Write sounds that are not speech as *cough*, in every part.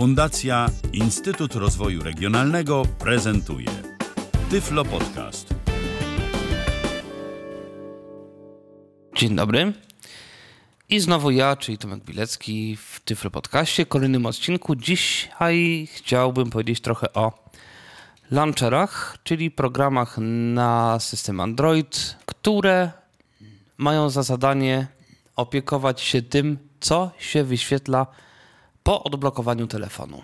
Fundacja Instytut Rozwoju Regionalnego prezentuje Tyflo Podcast. Dzień dobry. I znowu ja, czyli Tomek Bilecki w Tyflo Podcaście, kolejnym odcinku. Dzisiaj chciałbym powiedzieć trochę o launcherach, czyli programach na system Android, które mają za zadanie opiekować się tym, co się wyświetla po odblokowaniu telefonu.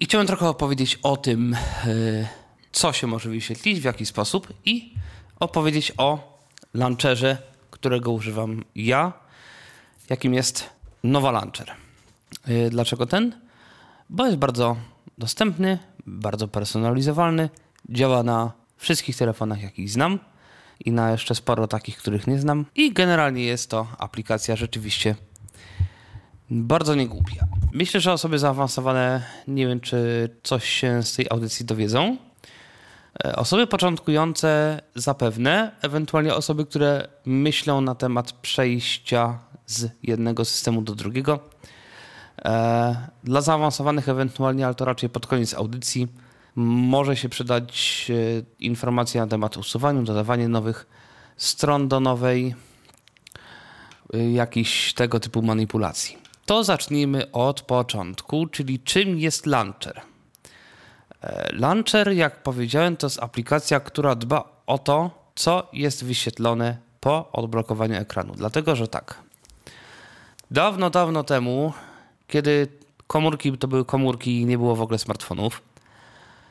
I chciałem trochę opowiedzieć o tym, yy, co się może wyświetlić, w jaki sposób i opowiedzieć o launcherze, którego używam ja, jakim jest Nowa Launcher. Yy, dlaczego ten? Bo jest bardzo dostępny, bardzo personalizowalny, działa na wszystkich telefonach, jakich znam i na jeszcze sporo takich, których nie znam. I generalnie jest to aplikacja rzeczywiście bardzo niegłupia. Myślę, że osoby zaawansowane nie wiem, czy coś się z tej audycji dowiedzą. E, osoby początkujące zapewne, ewentualnie osoby, które myślą na temat przejścia z jednego systemu do drugiego. E, dla zaawansowanych ewentualnie, ale to raczej pod koniec audycji, może się przydać e, informacja na temat usuwania, dodawania nowych stron do nowej, jakichś tego typu manipulacji. To zacznijmy od początku, czyli czym jest launcher. E, launcher, jak powiedziałem, to jest aplikacja, która dba o to, co jest wyświetlone po odblokowaniu ekranu. Dlatego, że tak. Dawno, dawno temu, kiedy komórki to były komórki i nie było w ogóle smartfonów,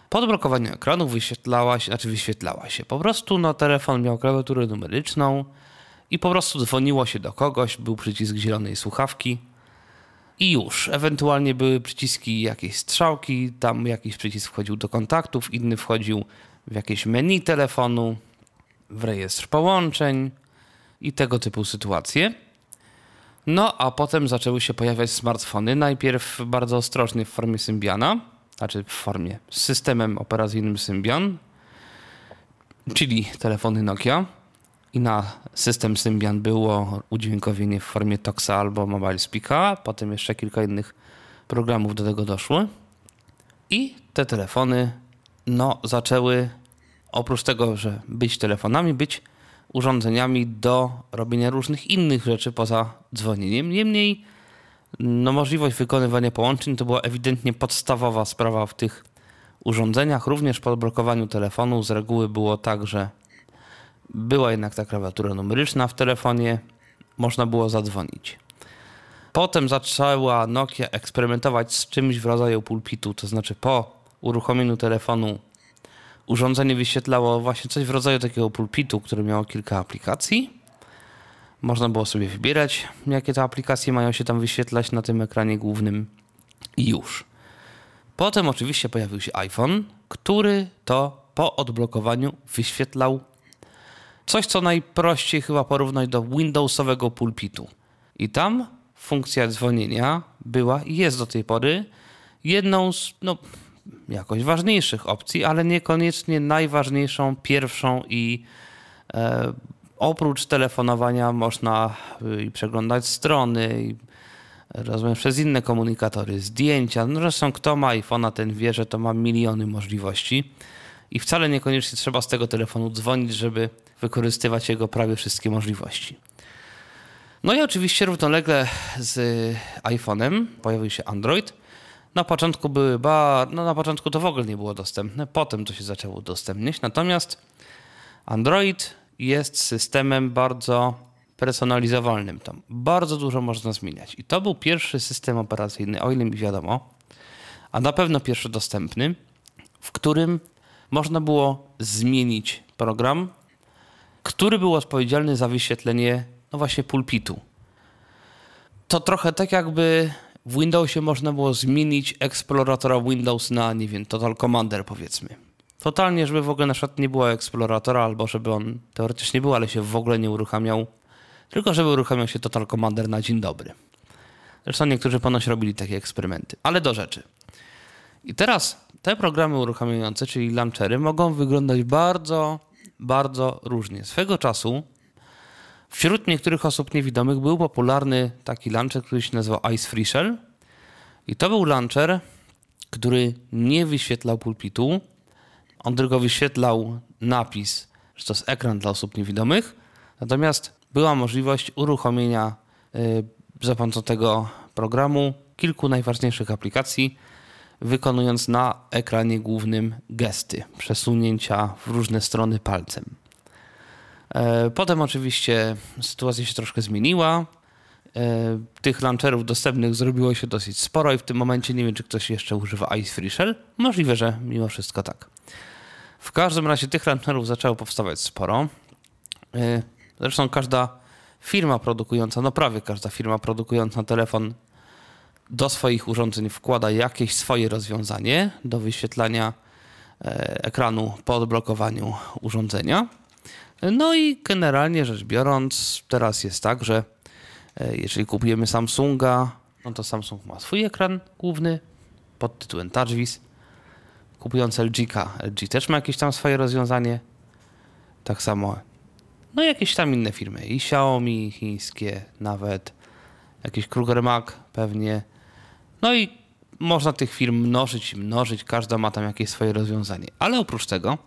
po odblokowaniu ekranu wyświetlała się, znaczy wyświetlała się. Po prostu no, telefon miał klawiaturę numeryczną i po prostu dzwoniło się do kogoś, był przycisk zielonej słuchawki i już. Ewentualnie były przyciski jakieś strzałki, tam jakiś przycisk wchodził do kontaktów, inny wchodził w jakieś menu telefonu, w rejestr połączeń i tego typu sytuacje. No a potem zaczęły się pojawiać smartfony, najpierw bardzo ostrożnie w formie Symbiana, znaczy w formie z systemem operacyjnym Symbian, czyli telefony Nokia i na system Symbian było udźwiękowienie w formie Toxa albo Mobile Speaka, potem jeszcze kilka innych programów do tego doszły. I te telefony no, zaczęły oprócz tego, że być telefonami, być urządzeniami do robienia różnych innych rzeczy poza dzwonieniem. Niemniej no, możliwość wykonywania połączeń to była ewidentnie podstawowa sprawa w tych urządzeniach. Również po odblokowaniu telefonu z reguły było tak, że była jednak ta klawiatura numeryczna w telefonie, można było zadzwonić. Potem zaczęła Nokia eksperymentować z czymś w rodzaju pulpitu, to znaczy po uruchomieniu telefonu urządzenie wyświetlało właśnie coś w rodzaju takiego pulpitu, które miało kilka aplikacji. Można było sobie wybierać, jakie te aplikacje mają się tam wyświetlać na tym ekranie głównym i już. Potem oczywiście pojawił się iPhone, który to po odblokowaniu wyświetlał Coś, co najprościej chyba porównać do Windowsowego pulpitu. I tam funkcja dzwonienia była i jest do tej pory jedną z no, jakoś ważniejszych opcji, ale niekoniecznie najważniejszą, pierwszą i e, oprócz telefonowania można y, i przeglądać strony, i rozumiem przez inne komunikatory, zdjęcia. No zresztą kto ma iPhone'a, ten wie, że to ma miliony możliwości i wcale niekoniecznie trzeba z tego telefonu dzwonić, żeby wykorzystywać jego prawie wszystkie możliwości. No i oczywiście równolegle z iPhone'em pojawił się Android. Na początku były ba, no na początku to w ogóle nie było dostępne, potem to się zaczęło udostępniać. Natomiast Android jest systemem bardzo personalizowalnym. Tam bardzo dużo można zmieniać. I to był pierwszy system operacyjny, o ile mi wiadomo, a na pewno pierwszy dostępny, w którym można było zmienić program, który był odpowiedzialny za wyświetlenie, no właśnie, pulpitu. To trochę tak jakby w Windowsie można było zmienić eksploratora Windows na, nie wiem, Total Commander powiedzmy. Totalnie, żeby w ogóle na przykład nie było eksploratora, albo żeby on teoretycznie był, ale się w ogóle nie uruchamiał, tylko żeby uruchamiał się Total Commander na dzień dobry. Zresztą niektórzy ponoć robili takie eksperymenty. Ale do rzeczy. I teraz te programy uruchamiające, czyli launchery, mogą wyglądać bardzo, bardzo różnie. Swego czasu wśród niektórych osób niewidomych był popularny taki launcher, który się nazywał Ice Free I to był launcher, który nie wyświetlał pulpitu. On tylko wyświetlał napis, że to jest ekran dla osób niewidomych. Natomiast była możliwość uruchomienia y, za pomocą tego programu kilku najważniejszych aplikacji, wykonując na ekranie głównym gesty, przesunięcia w różne strony palcem. E, potem oczywiście sytuacja się troszkę zmieniła. E, tych launcherów dostępnych zrobiło się dosyć sporo i w tym momencie nie wiem, czy ktoś jeszcze używa Ice Free Shell. Możliwe, że mimo wszystko tak. W każdym razie tych launcherów zaczęło powstawać sporo. E, zresztą każda firma produkująca, no prawie każda firma produkująca telefon do swoich urządzeń wkłada jakieś swoje rozwiązanie do wyświetlania ekranu po odblokowaniu urządzenia. No i generalnie rzecz biorąc, teraz jest tak, że e, jeżeli kupujemy Samsunga, no to Samsung ma swój ekran główny pod tytułem TouchWiz. Kupując LG, LG też ma jakieś tam swoje rozwiązanie. Tak samo, no jakieś tam inne firmy, i Xiaomi, chińskie nawet, jakiś Kruger Mac pewnie. No i można tych firm mnożyć i mnożyć, każda ma tam jakieś swoje rozwiązanie. Ale oprócz tego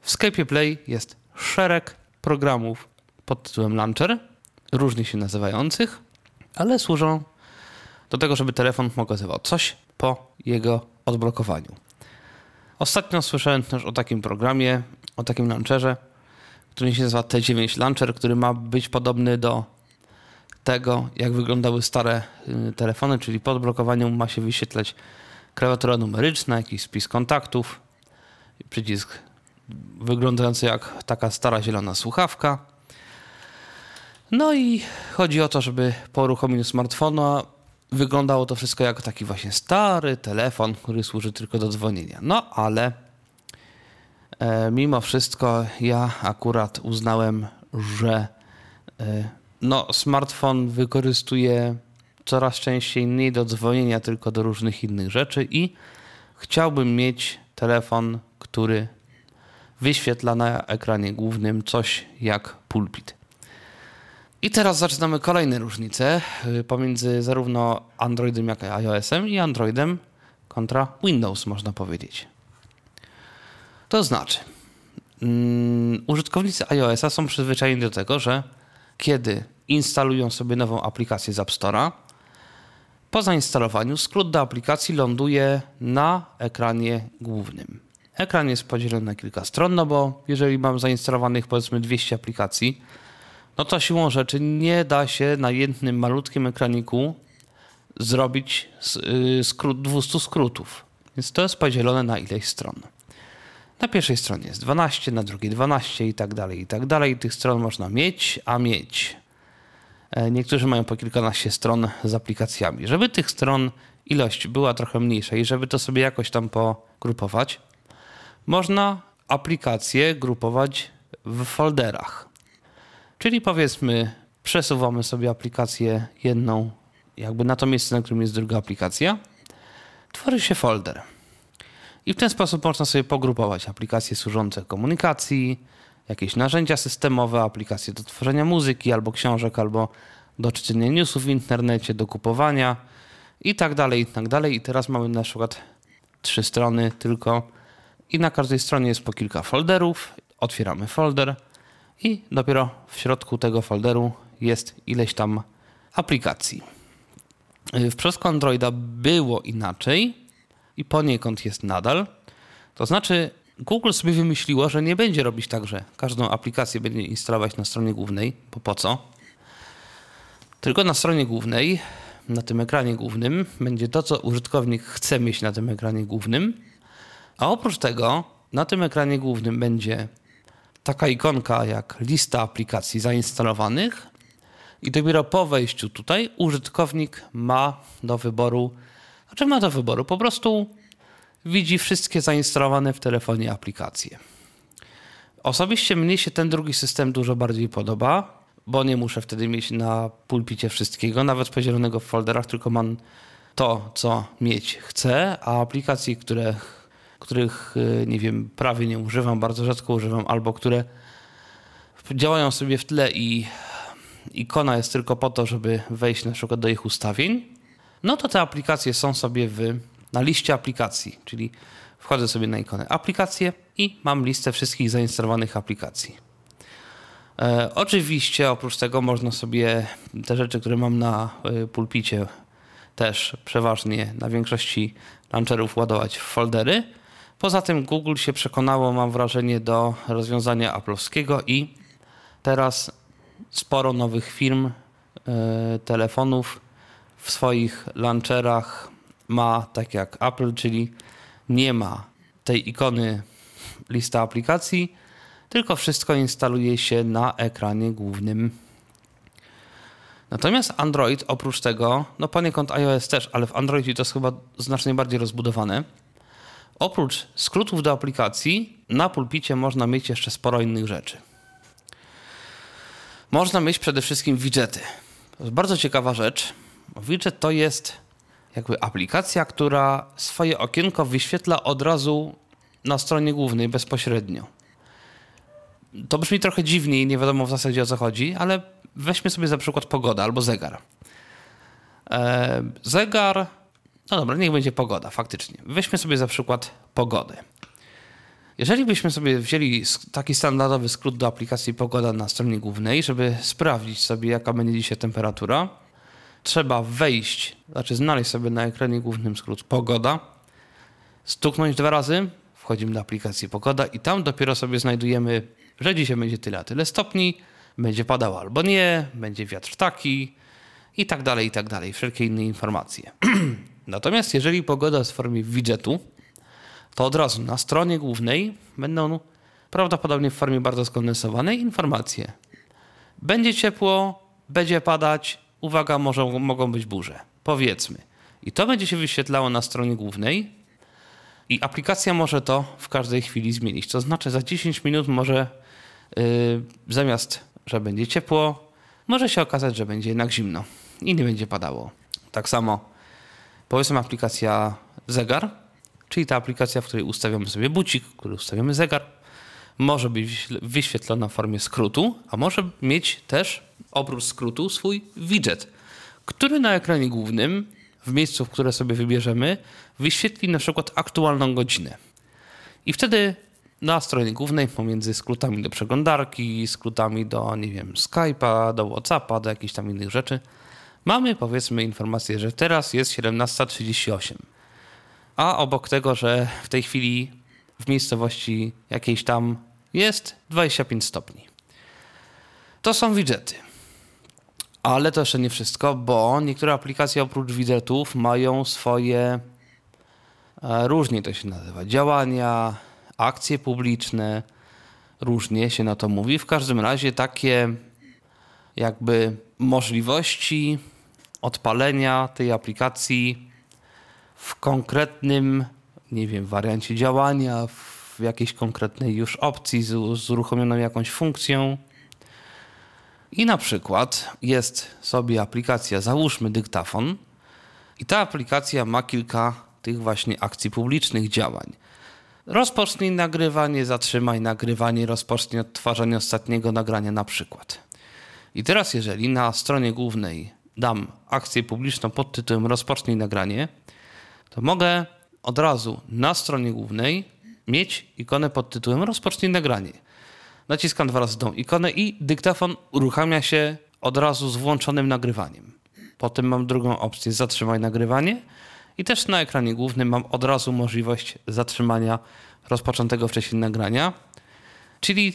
w Skype Play jest szereg programów pod tytułem Launcher, różnie się nazywających, ale służą do tego, żeby telefon pokazywał coś po jego odblokowaniu. Ostatnio słyszałem też o takim programie, o takim launcherze, który się nazywa T9 Launcher, który ma być podobny do tego, jak wyglądały stare y, telefony, czyli po odblokowaniu ma się wyświetlać klawiatura numeryczna, jakiś spis kontaktów, przycisk wyglądający jak taka stara zielona słuchawka. No i chodzi o to, żeby po uruchomieniu smartfona wyglądało to wszystko jak taki właśnie stary telefon, który służy tylko do dzwonienia. No ale e, mimo wszystko ja akurat uznałem, że e, no, smartfon wykorzystuje coraz częściej nie do dzwonienia, tylko do różnych innych rzeczy i chciałbym mieć telefon, który wyświetla na ekranie głównym coś jak pulpit. I teraz zaczynamy kolejne różnice y, pomiędzy zarówno Androidem jak i iOS-em i Androidem kontra Windows, można powiedzieć. To znaczy, um, użytkownicy iOS-a są przyzwyczajeni do tego, że kiedy instalują sobie nową aplikację z App Store'a, po zainstalowaniu skrót do aplikacji ląduje na ekranie głównym. Ekran jest podzielony na kilka stron, no bo jeżeli mam zainstalowanych powiedzmy 200 aplikacji, no to siłą rzeczy nie da się na jednym malutkim ekraniku zrobić y, skrót, 200 skrótów. Więc to jest podzielone na ileś stron. Na pierwszej stronie jest 12, na drugiej 12 i tak dalej, i tak dalej. Tych stron można mieć, a mieć. E, niektórzy mają po kilkanaście stron z aplikacjami. Żeby tych stron ilość była trochę mniejsza i żeby to sobie jakoś tam pogrupować, można aplikacje grupować w folderach. Czyli powiedzmy, przesuwamy sobie aplikację jedną, jakby na to miejsce, na którym jest druga aplikacja, tworzy się folder. I w ten sposób można sobie pogrupować aplikacje służące komunikacji, jakieś narzędzia systemowe, aplikacje do tworzenia muzyki albo książek, albo do czytania newsów w internecie, do kupowania i tak dalej, i tak dalej. I teraz mamy na przykład trzy strony tylko i na każdej stronie jest po kilka folderów. Otwieramy folder i dopiero w środku tego folderu jest ileś tam aplikacji. W przypadku Androida było inaczej i poniekąd jest nadal. To znaczy, Google sobie wymyśliło, że nie będzie robić tak, że każdą aplikację będzie instalować na stronie głównej, bo po co? Tylko na stronie głównej, na tym ekranie głównym, będzie to, co użytkownik chce mieć na tym ekranie głównym. A oprócz tego na tym ekranie głównym będzie taka ikonka jak lista aplikacji zainstalowanych. I dopiero po wejściu tutaj użytkownik ma do wyboru, znaczy ma do wyboru, po prostu widzi wszystkie zainstalowane w telefonie aplikacje. Osobiście mnie się ten drugi system dużo bardziej podoba, bo nie muszę wtedy mieć na pulpicie wszystkiego, nawet podzielonego w folderach, tylko mam to, co mieć chcę, a aplikacji, które których, e, nie wiem, prawie nie używam, bardzo rzadko używam, albo które działają sobie w tle i ikona jest tylko po to, żeby wejść na przykład do ich ustawień, no to te aplikacje są sobie w, na liście aplikacji, czyli wchodzę sobie na ikonę aplikacje i mam listę wszystkich zainstalowanych aplikacji. E, oczywiście oprócz tego można sobie te rzeczy, które mam na e, pulpicie też przeważnie na większości launcherów ładować w foldery. Poza tym Google się przekonało, mam wrażenie, do rozwiązania Apple'owskiego i teraz sporo nowych firm e, telefonów w swoich launcherach ma tak jak Apple, czyli nie ma tej ikony lista aplikacji, tylko wszystko instaluje się na ekranie głównym. Natomiast Android oprócz tego, no poniekąd iOS też, ale w Androidzie to jest chyba znacznie bardziej rozbudowane. Oprócz skrótów do aplikacji, na pulpicie można mieć jeszcze sporo innych rzeczy. Można mieć przede wszystkim widgety. To jest bardzo ciekawa rzecz. Widget to jest jakby aplikacja, która swoje okienko wyświetla od razu na stronie głównej bezpośrednio. To brzmi trochę dziwnie i nie wiadomo w zasadzie o co chodzi, ale weźmy sobie za przykład pogoda albo zegar. E, zegar, no dobra, niech będzie pogoda, faktycznie. Weźmy sobie za przykład pogodę. Jeżeli byśmy sobie wzięli taki standardowy skrót do aplikacji pogoda na stronie głównej, żeby sprawdzić sobie, jaka będzie dzisiaj temperatura, trzeba wejść, znaczy znaleźć sobie na ekranie głównym skrót pogoda, stuknąć dwa razy, wchodzimy do aplikacji pogoda i tam dopiero sobie znajdujemy, że dzisiaj będzie tyle a tyle stopni, będzie padało albo nie, będzie wiatr taki i tak dalej, i tak dalej, wszelkie inne informacje. *clears throat* Natomiast jeżeli pogoda jest w formie widgetu, to od razu na stronie głównej będą prawdopodobnie w formie bardzo skondensowanej informacje. Będzie ciepło, będzie padać, uwaga, może, mogą być burze. Powiedzmy. I to będzie się wyświetlało na stronie głównej i aplikacja może to w każdej chwili zmienić. To znaczy za 10 minut może yy, zamiast, że będzie ciepło, może się okazać, że będzie jednak zimno i nie będzie padało. Tak samo powiedzmy aplikacja zegar, czyli ta aplikacja, w której ustawiamy sobie bucik, w której ustawiamy zegar, może być wyświetlona w formie skrótu, a może mieć też oprócz skrótu swój widget, który na ekranie głównym, w miejscu, w które sobie wybierzemy, wyświetli na przykład aktualną godzinę. I wtedy na stronie głównej pomiędzy skrótami do przeglądarki, skrótami do, nie wiem, Skype'a, do Whatsappa, do jakichś tam innych rzeczy, mamy powiedzmy informację, że teraz jest 17.38. A obok tego, że w tej chwili w miejscowości jakiejś tam jest 25 stopni. To są widgety. Ale to jeszcze nie wszystko, bo niektóre aplikacje oprócz widgetów mają swoje, e, różnie to się nazywa, działania, akcje publiczne, różnie się na to mówi. W każdym razie takie jakby możliwości odpalenia tej aplikacji w konkretnym, nie wiem, wariancie działania, w jakiejś konkretnej już opcji z, z uruchomioną jakąś funkcją. I na przykład jest sobie aplikacja, załóżmy dyktafon, i ta aplikacja ma kilka tych właśnie akcji publicznych działań. Rozpocznij nagrywanie, zatrzymaj nagrywanie, rozpocznij odtwarzanie ostatniego nagrania na przykład. I teraz jeżeli na stronie głównej dam akcję publiczną pod tytułem rozpocznij nagranie, to mogę od razu na stronie głównej mieć ikonę pod tytułem rozpocznij nagranie. Naciskam dwa razy tą ikonę i dyktafon uruchamia się od razu z włączonym nagrywaniem. Potem mam drugą opcję zatrzymaj nagrywanie i też na ekranie głównym mam od razu możliwość zatrzymania rozpoczętego wcześniej nagrania. Czyli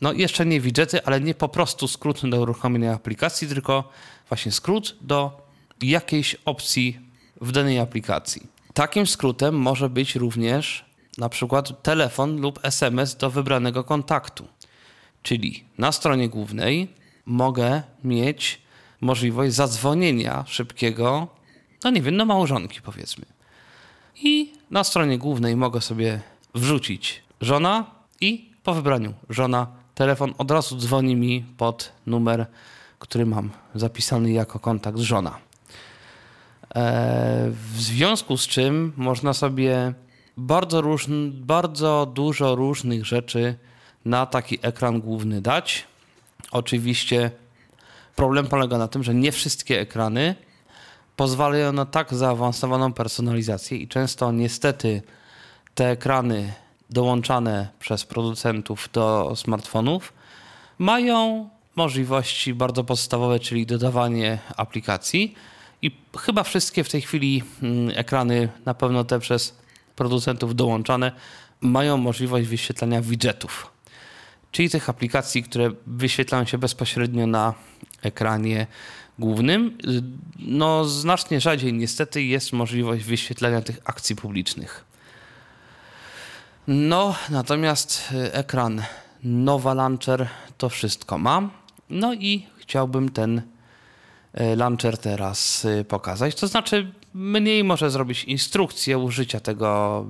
no jeszcze nie widgety, ale nie po prostu skrót do uruchomienia aplikacji, tylko właśnie skrót do jakiejś opcji w danej aplikacji. Takim skrótem może być również na przykład telefon lub SMS do wybranego kontaktu. Czyli na stronie głównej mogę mieć możliwość zadzwonienia szybkiego, no nie wiem, do małżonki powiedzmy. I na stronie głównej mogę sobie wrzucić żona i po wybraniu żona telefon od razu dzwoni mi pod numer, który mam zapisany jako kontakt żona. E, w związku z czym można sobie bardzo, różn, bardzo dużo różnych rzeczy na taki ekran główny dać. Oczywiście problem polega na tym, że nie wszystkie ekrany pozwalają na tak zaawansowaną personalizację i często niestety te ekrany dołączane przez producentów do smartfonów mają możliwości bardzo podstawowe, czyli dodawanie aplikacji. I chyba wszystkie w tej chwili mm, ekrany, na pewno te przez producentów dołączane, mają możliwość wyświetlania widgetów, czyli tych aplikacji, które wyświetlają się bezpośrednio na ekranie głównym. No, znacznie rzadziej niestety jest możliwość wyświetlania tych akcji publicznych. No, natomiast y, ekran Nowa Launcher to wszystko ma. No i chciałbym ten y, launcher teraz y, pokazać. To znaczy, mniej może zrobić instrukcję użycia tego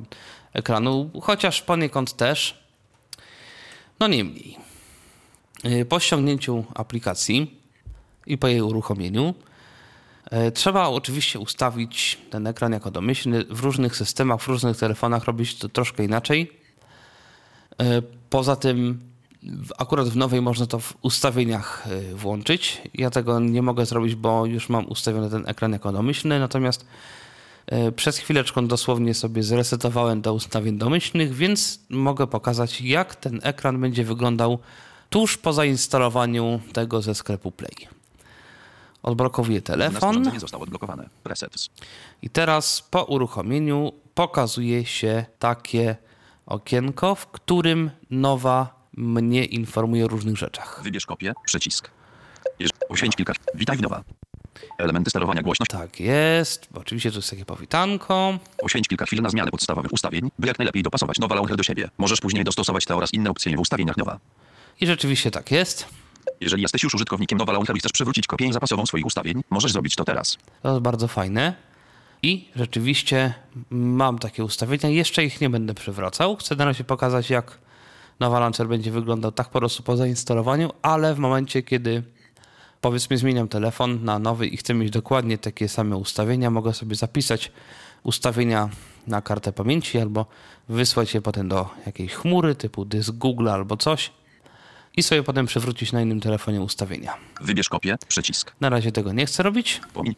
ekranu, chociaż poniekąd też. No niemniej. Po ściągnięciu aplikacji i po jej uruchomieniu trzeba oczywiście ustawić ten ekran jako domyślny. W różnych systemach, w różnych telefonach robić to troszkę inaczej. Poza tym akurat w nowej można to w ustawieniach włączyć. Ja tego nie mogę zrobić, bo już mam ustawiony ten ekran jako domyślny, natomiast przez chwileczkę dosłownie sobie zresetowałem do ustawień domyślnych, więc mogę pokazać, jak ten ekran będzie wyglądał tuż po zainstalowaniu tego ze sklepu Play. Odblokowuję telefon. zostało odblokowane. Presets. I teraz po uruchomieniu pokazuje się takie okienko, w którym nowa mnie informuje o różnych rzeczach. Wybierz kopię. Przycisk. Uświęć kilka. Witaj nowa. Elementy sterowania głośność. Tak jest. Oczywiście to jest takie powitanko. Poświęć kilka chwil na zmianę podstawowych ustawień, by jak najlepiej dopasować nowa launcher do siebie. Możesz później dostosować te oraz inne opcje w ustawieniach nowa. I rzeczywiście tak jest. Jeżeli jesteś już użytkownikiem nowa launcher i chcesz przywrócić kopię zapasową swoich ustawień, możesz zrobić to teraz. To jest bardzo fajne. I rzeczywiście mam takie ustawienia. Jeszcze ich nie będę przywracał. Chcę na razie pokazać, jak nowa launcher będzie wyglądał tak po prostu po zainstalowaniu, ale w momencie, kiedy powiedzmy zmieniam telefon na nowy i chcę mieć dokładnie takie same ustawienia, mogę sobie zapisać ustawienia na kartę pamięci albo wysłać je potem do jakiejś chmury typu dysk Google albo coś i sobie potem przywrócić na innym telefonie ustawienia. Wybierz kopię. Przycisk. Na razie tego nie chcę robić, Pomiń.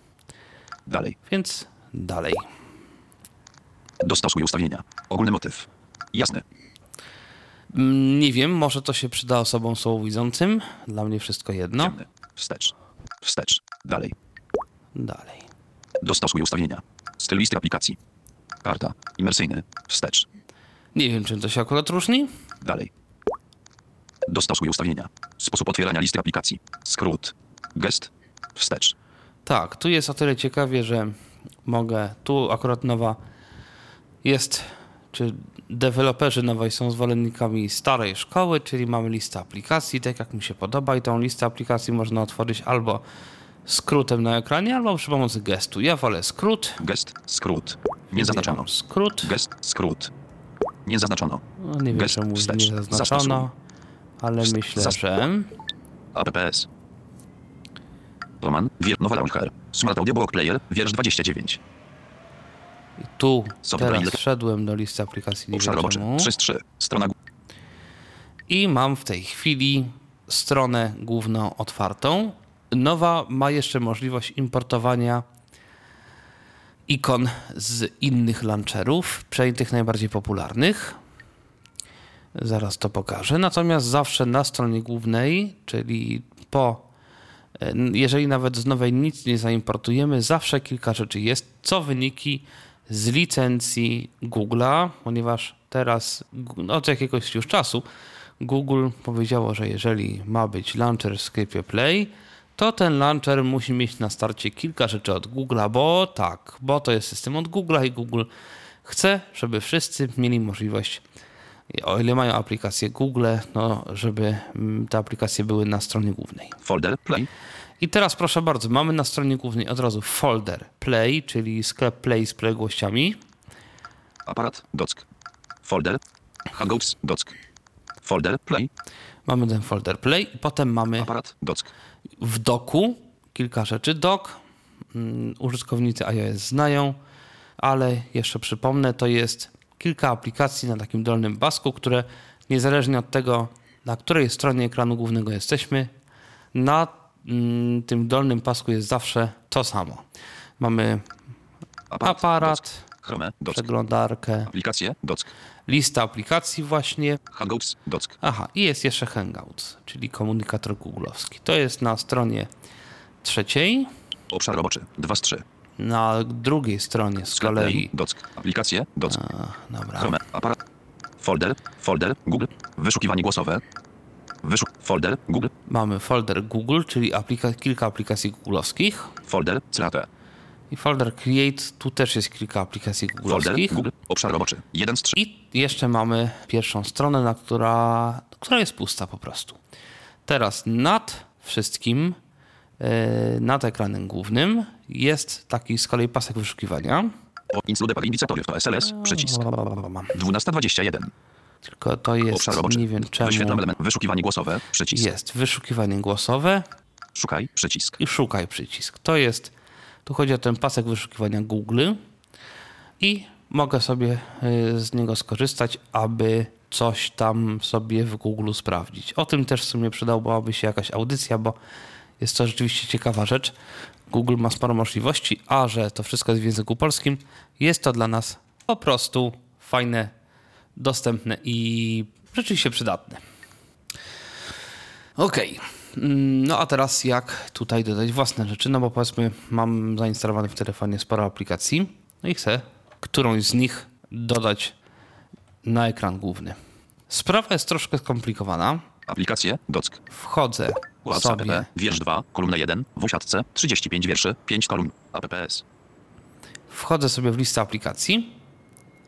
Dalej. więc dalej. Dostosuj ustawienia. Ogólny motyw. Jasny. Mm, Nie wiem, może to się przyda osobom słabowidzącym. Dla mnie wszystko jedno. Ciemny. Wstecz. Wstecz. Dalej. Dalej. Dostosuj ustawienia. Styl listy aplikacji. Karta. Imersyjny. Wstecz. Nie wiem, czym to się akurat różni. Dalej. Dostosuj ustawienia. Sposób otwierania listy aplikacji. Skrót. Gest. Wstecz. Tak, tu jest o tyle ciekawie, że mogę. Tu akurat nowa jest, czy deweloperzy nowej są zwolennikami starej szkoły, czyli mamy listę aplikacji, tak jak mi się podoba, i tą listę aplikacji można otworzyć albo skrótem na ekranie, albo przy pomocy gestu. Ja wolę skrót. Gest. Skrót. Nie zaznaczono. Skrót. Gest. Skrót. Nie zaznaczono. No, nie wiem, Gest czemu wstecz. nie zaznaczono, ale Wst- myślę, zas- że APPS. Roman. Wier. Nowa launcher. Smart Audio Block Player. Wiersz 29. tu Software teraz wszedłem do listy aplikacji, Obszar roboczy. czemu. 3 z 3. Strona. I mam w tej chwili stronę główną otwartą. Nowa ma jeszcze możliwość importowania ikon z innych launcherów, przynajmniej tych najbardziej popularnych. Zaraz to pokażę. Natomiast zawsze na stronie głównej, czyli po, e, jeżeli nawet z nowej nic nie zaimportujemy, zawsze kilka rzeczy jest, co wyniki z licencji Google'a, ponieważ teraz no, od jakiegoś już czasu Google powiedziało, że jeżeli ma być launcher w sklepie Play, to ten launcher musi mieć na starcie kilka rzeczy od Google'a, bo tak, bo to jest system od Google'a i Google chce, żeby wszyscy mieli możliwość, o ile mają aplikację Google, no żeby mm, te aplikacje były na stronie głównej. Folder. Play. I teraz proszę bardzo, mamy na stronie głównej od razu folder Play, czyli sklep Play z poległościami. Aparat. Dock. Folder. Hangouts. Dock. Folder. Play. Mamy ten folder Play i potem mamy Aparat. Dock. w doku kilka rzeczy. Dock mm, użytkownicy iOS znają, ale jeszcze przypomnę, to jest kilka aplikacji na takim dolnym pasku, które niezależnie od tego, na której stronie ekranu głównego jesteśmy, na tym dolnym pasku jest zawsze to samo. Mamy Aparat. przeglądarkę, Aplikacje. Dock. lista aplikacji właśnie. Hangouts. Dock. Aha, i jest jeszcze Hangouts, czyli komunikator googlowski. To jest na stronie trzeciej. Obszar roboczy. 2 z 3. Na drugiej stronie z kolei. Dock. Aplikacje. Dock. Dobra. Chrome. Aparat. Folder. Folder. Google. Wyszukiwanie głosowe. Wyszuk. Folder. Google. Mamy folder Google, czyli aplika kilka aplikacji googlowskich. Folder. CRAT. I folder Create, tu też jest kilka aplikacji Folder. googlowskich. Google. Obszar roboczy. 1 z 3. I jeszcze mamy pierwszą stronę, na która, która jest pusta po prostu. Teraz nad wszystkim, e, nad ekranem głównym jest taki z kolei pasek wyszukiwania. Include par indicatory to SLS. Przycisk. 12.21. Tylko to jest, Obszar nie wiem czemu, Wyświetlam element. Wyszukiwanie głosowe. Przycisk. jest wyszukiwanie głosowe Szukaj. Przycisk. i szukaj przycisk. To jest, tu chodzi o ten pasek wyszukiwania Google i mogę sobie y, z niego skorzystać, aby coś tam sobie w Google sprawdzić. O tym też w sumie przydałaby się jakaś audycja, bo jest to rzeczywiście ciekawa rzecz. Google ma sporo możliwości, a że to wszystko jest w języku polskim, jest to dla nas po prostu fajne, dostępne i rzeczywiście przydatne. Okej. Mm, No a teraz jak tutaj dodać własne rzeczy? No bo powiedzmy, mam zainstalowane w telefonie sporo aplikacji no i chcę którąś z nich dodać na ekran główny. Sprawa jest troszkę skomplikowana. Aplikacje. Dock. Wchodzę WhatsApp. sobie, Wiersz 2. Kolumna 1. W siatce. 35 wierszy. 5 kolumn. APPS. wchodzę sobie w listę aplikacji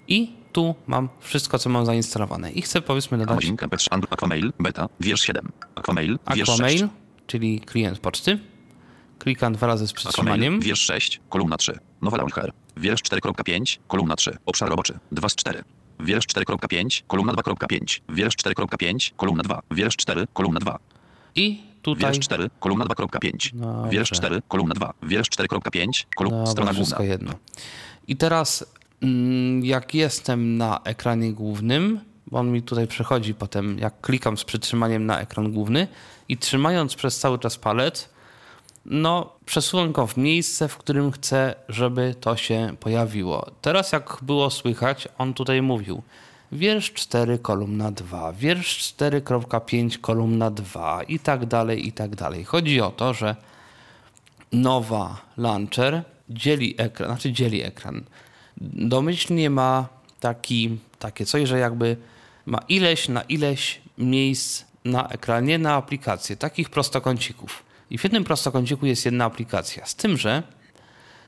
i tu mam wszystko, co mam zainstalowane. I chcę powiedzmy dodać Amazing. MP3. And- Aquamail. Beta. Wiersz 7. Aquamail. Wiersz 6. Aquamail, czyli klient poczty. Klikam dwa razy z przytrzymaniem. Aquamail. Wiersz 6. Kolumna 3. Nowa launcher. Wiersz 4.5. Kolumna 3. Obszar roboczy. 2 z 4. Wiersz 4.5. Kolumna 2.5. Wiersz 4.5. Kolumna 2. Wiersz 4. Kolumna 2. I tutaj Wiersz 4. Kolumna 2.5. Dobrze. Wiersz 4. Kolumna 2. Wiersz 4.5. Kolumna strona główna. jedno. I teraz jak jestem na ekranie głównym, bo on mi tutaj przechodzi potem, jak klikam z przytrzymaniem na ekran główny i trzymając przez cały czas palec, no przesuwam go w miejsce, w którym chcę, żeby to się pojawiło. Teraz jak było słychać, on tutaj mówił wiersz 4 kolumna 2, wiersz 4.5 kolumna 2 i tak dalej, i tak dalej. Chodzi o to, że nowa launcher dzieli ekran, znaczy dzieli ekran. Domyślnie ma taki, takie coś, że jakby ma ileś na ileś miejsc na ekranie na aplikację, takich prostokącików. I w jednym prostokąciku jest jedna aplikacja. Z tym, że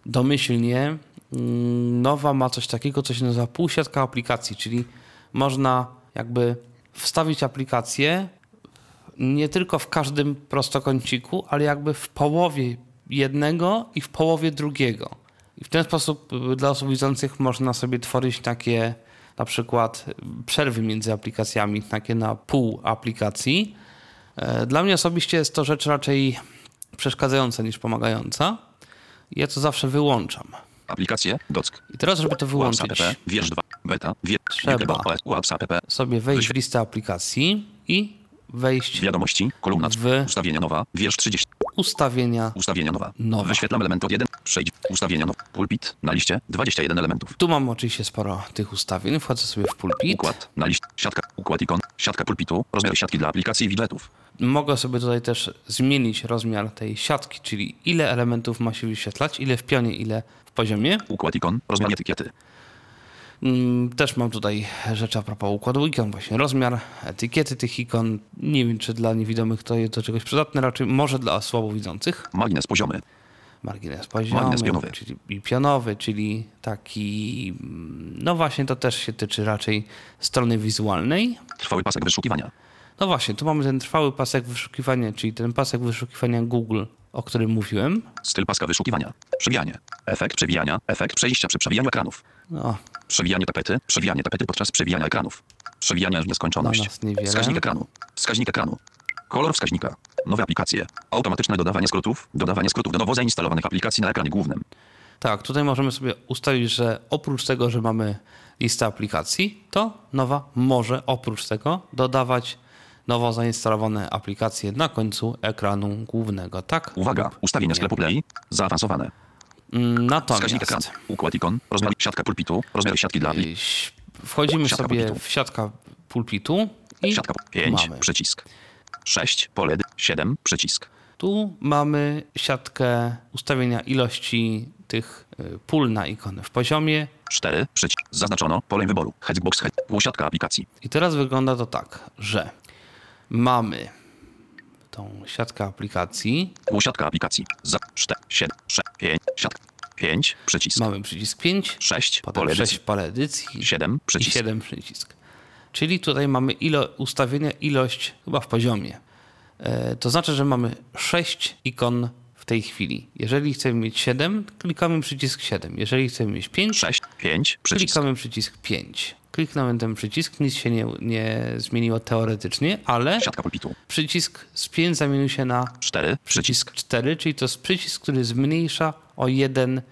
domyślnie mm, nowa ma coś takiego, co się nazywa półsiatka aplikacji, czyli można jakby wstawić aplikację nie tylko w każdym prostokąciku, ale jakby w połowie jednego i w połowie drugiego. I w ten sposób y, dla osób widzących można sobie tworzyć takie na przykład przerwy między aplikacjami, takie na pół aplikacji. E, Dla mnie osobiście jest to rzecz raczej przeszkadzająca niż pomagająca. Ja to zawsze wyłączam. Aplikacje. Dock. I teraz, żeby to wyłączyć. Wiersz 2. Beta. Wier... Trzeba. Sobie wejść w listę aplikacji i wejść Wiadomości. Kolumna W- 3. Ustawienia nowa. Wiersz 30. ustawienia. Ustawienia nowa. Nowa. Wyświetlam element od 1. Przejdź. Ustawienia nowa. Pulpit. Na liście. 21 elementów. Tu mam oczywiście sporo tych ustawień. Wchodzę sobie w pulpit. Układ. Na liście. Siatka. Układ ikon. Siatka pulpitu. Rozmiar siatki dla aplikacji i widgetów. Mogę sobie tutaj też zmienić rozmiar tej siatki, czyli ile elementów ma się wyświetlać, ile w pionie, ile w poziomie. Układ ikon. Rozmiar etykiety. Mm, Też mam tutaj rzeczy a propos układu ikon, właśnie rozmiar, etykiety tych ikon. Nie wiem, czy dla niewidomych to jest do czegoś przydatne, raczej może dla słabowidzących. Margines poziomy. Margines poziomy, Margines pionowy. czyli i pionowy, czyli taki, mm, no właśnie to też się tyczy raczej strony wizualnej. Trwały pasek wyszukiwania. No właśnie, tu mamy ten trwały pasek wyszukiwania, czyli ten pasek wyszukiwania Google, o którym mówiłem. Styl paska wyszukiwania. Przewijanie. Efekt przewijania. Efekt przejścia przy przewijaniu ekranów. No, Przewijanie tapety. Przewijanie tapety podczas przewijania ekranów. Przewijanie w nieskończoność. Wskaźnik ekranu. Wskaźnik ekranu. Kolor wskaźnika. Nowe aplikacje. Automatyczne dodawanie skrótów. Dodawanie skrótów do nowo zainstalowanych aplikacji na ekranie głównym. Tak, tutaj możemy sobie ustalić, że oprócz tego, że mamy listę aplikacji, to nowa może oprócz tego dodawać nowo zainstalowane aplikacje na końcu ekranu głównego. Tak? Uwaga. Ustawienia sklepu Play. Zaawansowane. Mm. Natomiast Układ ikon. Rozmiar siatka pulpitu. Rozmiar siatki dla Wchodzimy Siatka sobie pulpitu. w siatka pulpitu i Siatka 5. mamy. Przycisk. 6. Pole 7. Przycisk. Tu mamy siatkę ustawienia ilości tych y, pól na ikony w poziomie 4. Przycisk. Zaznaczono pole wyboru. Headbox. Head. Półsiatka aplikacji. i teraz wygląda to tak, że mamy tą siatkę aplikacji, Półsiatka aplikacji. Za 4. 7. 6. 5. Siatka. 5. Przycisk. mamy przycisk 5, 6. potem Pole 6 edycji. pole edycji 7. i Przycisk. 7 przycisk. Czyli tutaj mamy ilo, ustawienia ilość chyba w poziomie. E, to znaczy, że mamy 6 ikon w tej chwili. Jeżeli chcemy mieć 7, klikamy przycisk 7. Jeżeli chcemy mieć 5, 6. 5. Przycisk. klikamy przycisk 5. Kliknąłem ten przycisk, nic się nie, nie zmieniło teoretycznie, ale przycisk z 5 zamienił się na 4. Przycisk. przycisk 4, czyli to jest przycisk, który zmniejsza o jeden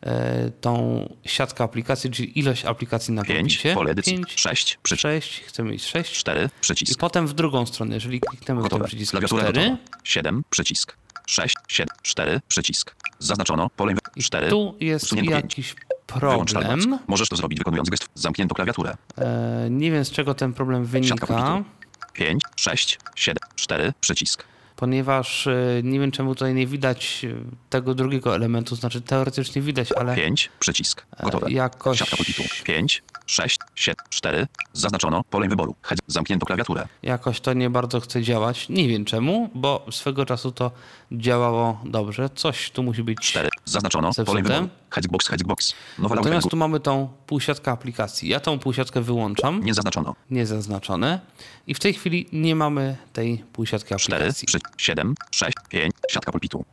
e, tą siatkę aplikacji, czyli ilość aplikacji na 5. pulpicie. Pole edycji. 5, 6. Przycisk. 6, chcemy mieć 6. 4. I Przycisk. potem w drugą stronę, jeżeli klikniemy w ten przycisk Klawiatura 4, gotowa. 7. Przycisk. 6. 7. 4. Przycisk. Zaznaczono pole wy- 4. tu jest Usunięto jakiś Wyłącz problem. timeout. Możesz to zrobić wykonując gest. Zamknięto klawiaturę. E, nie wiem z czego ten problem wynika. pulpitu. 5. 6. 7. 4. Przycisk. ponieważ e, nie wiem czemu tutaj nie widać e, tego drugiego elementu, znaczy teoretycznie widać, ale 5. Przycisk. Gotowe. jakoś- Siatka pulpitu. 5. 6. 7. 4. Zaznaczono pole wyboru. Head. Zamknięto klawiaturę. jakoś to nie bardzo chce działać. Nie wiem czemu, bo swego czasu to działało dobrze. Coś tu musi być. 4. Zaznaczono pole wyboru. Headbox. Headbox. Nowa Natomiast tu mamy tą półsiatkę aplikacji. Ja tą półsiatkę wyłączam, Nie zaznaczono. niezaznaczone i w tej chwili nie mamy tej półsiatki 4. aplikacji. Przy 7. 6. 5. Siatka pulpitu.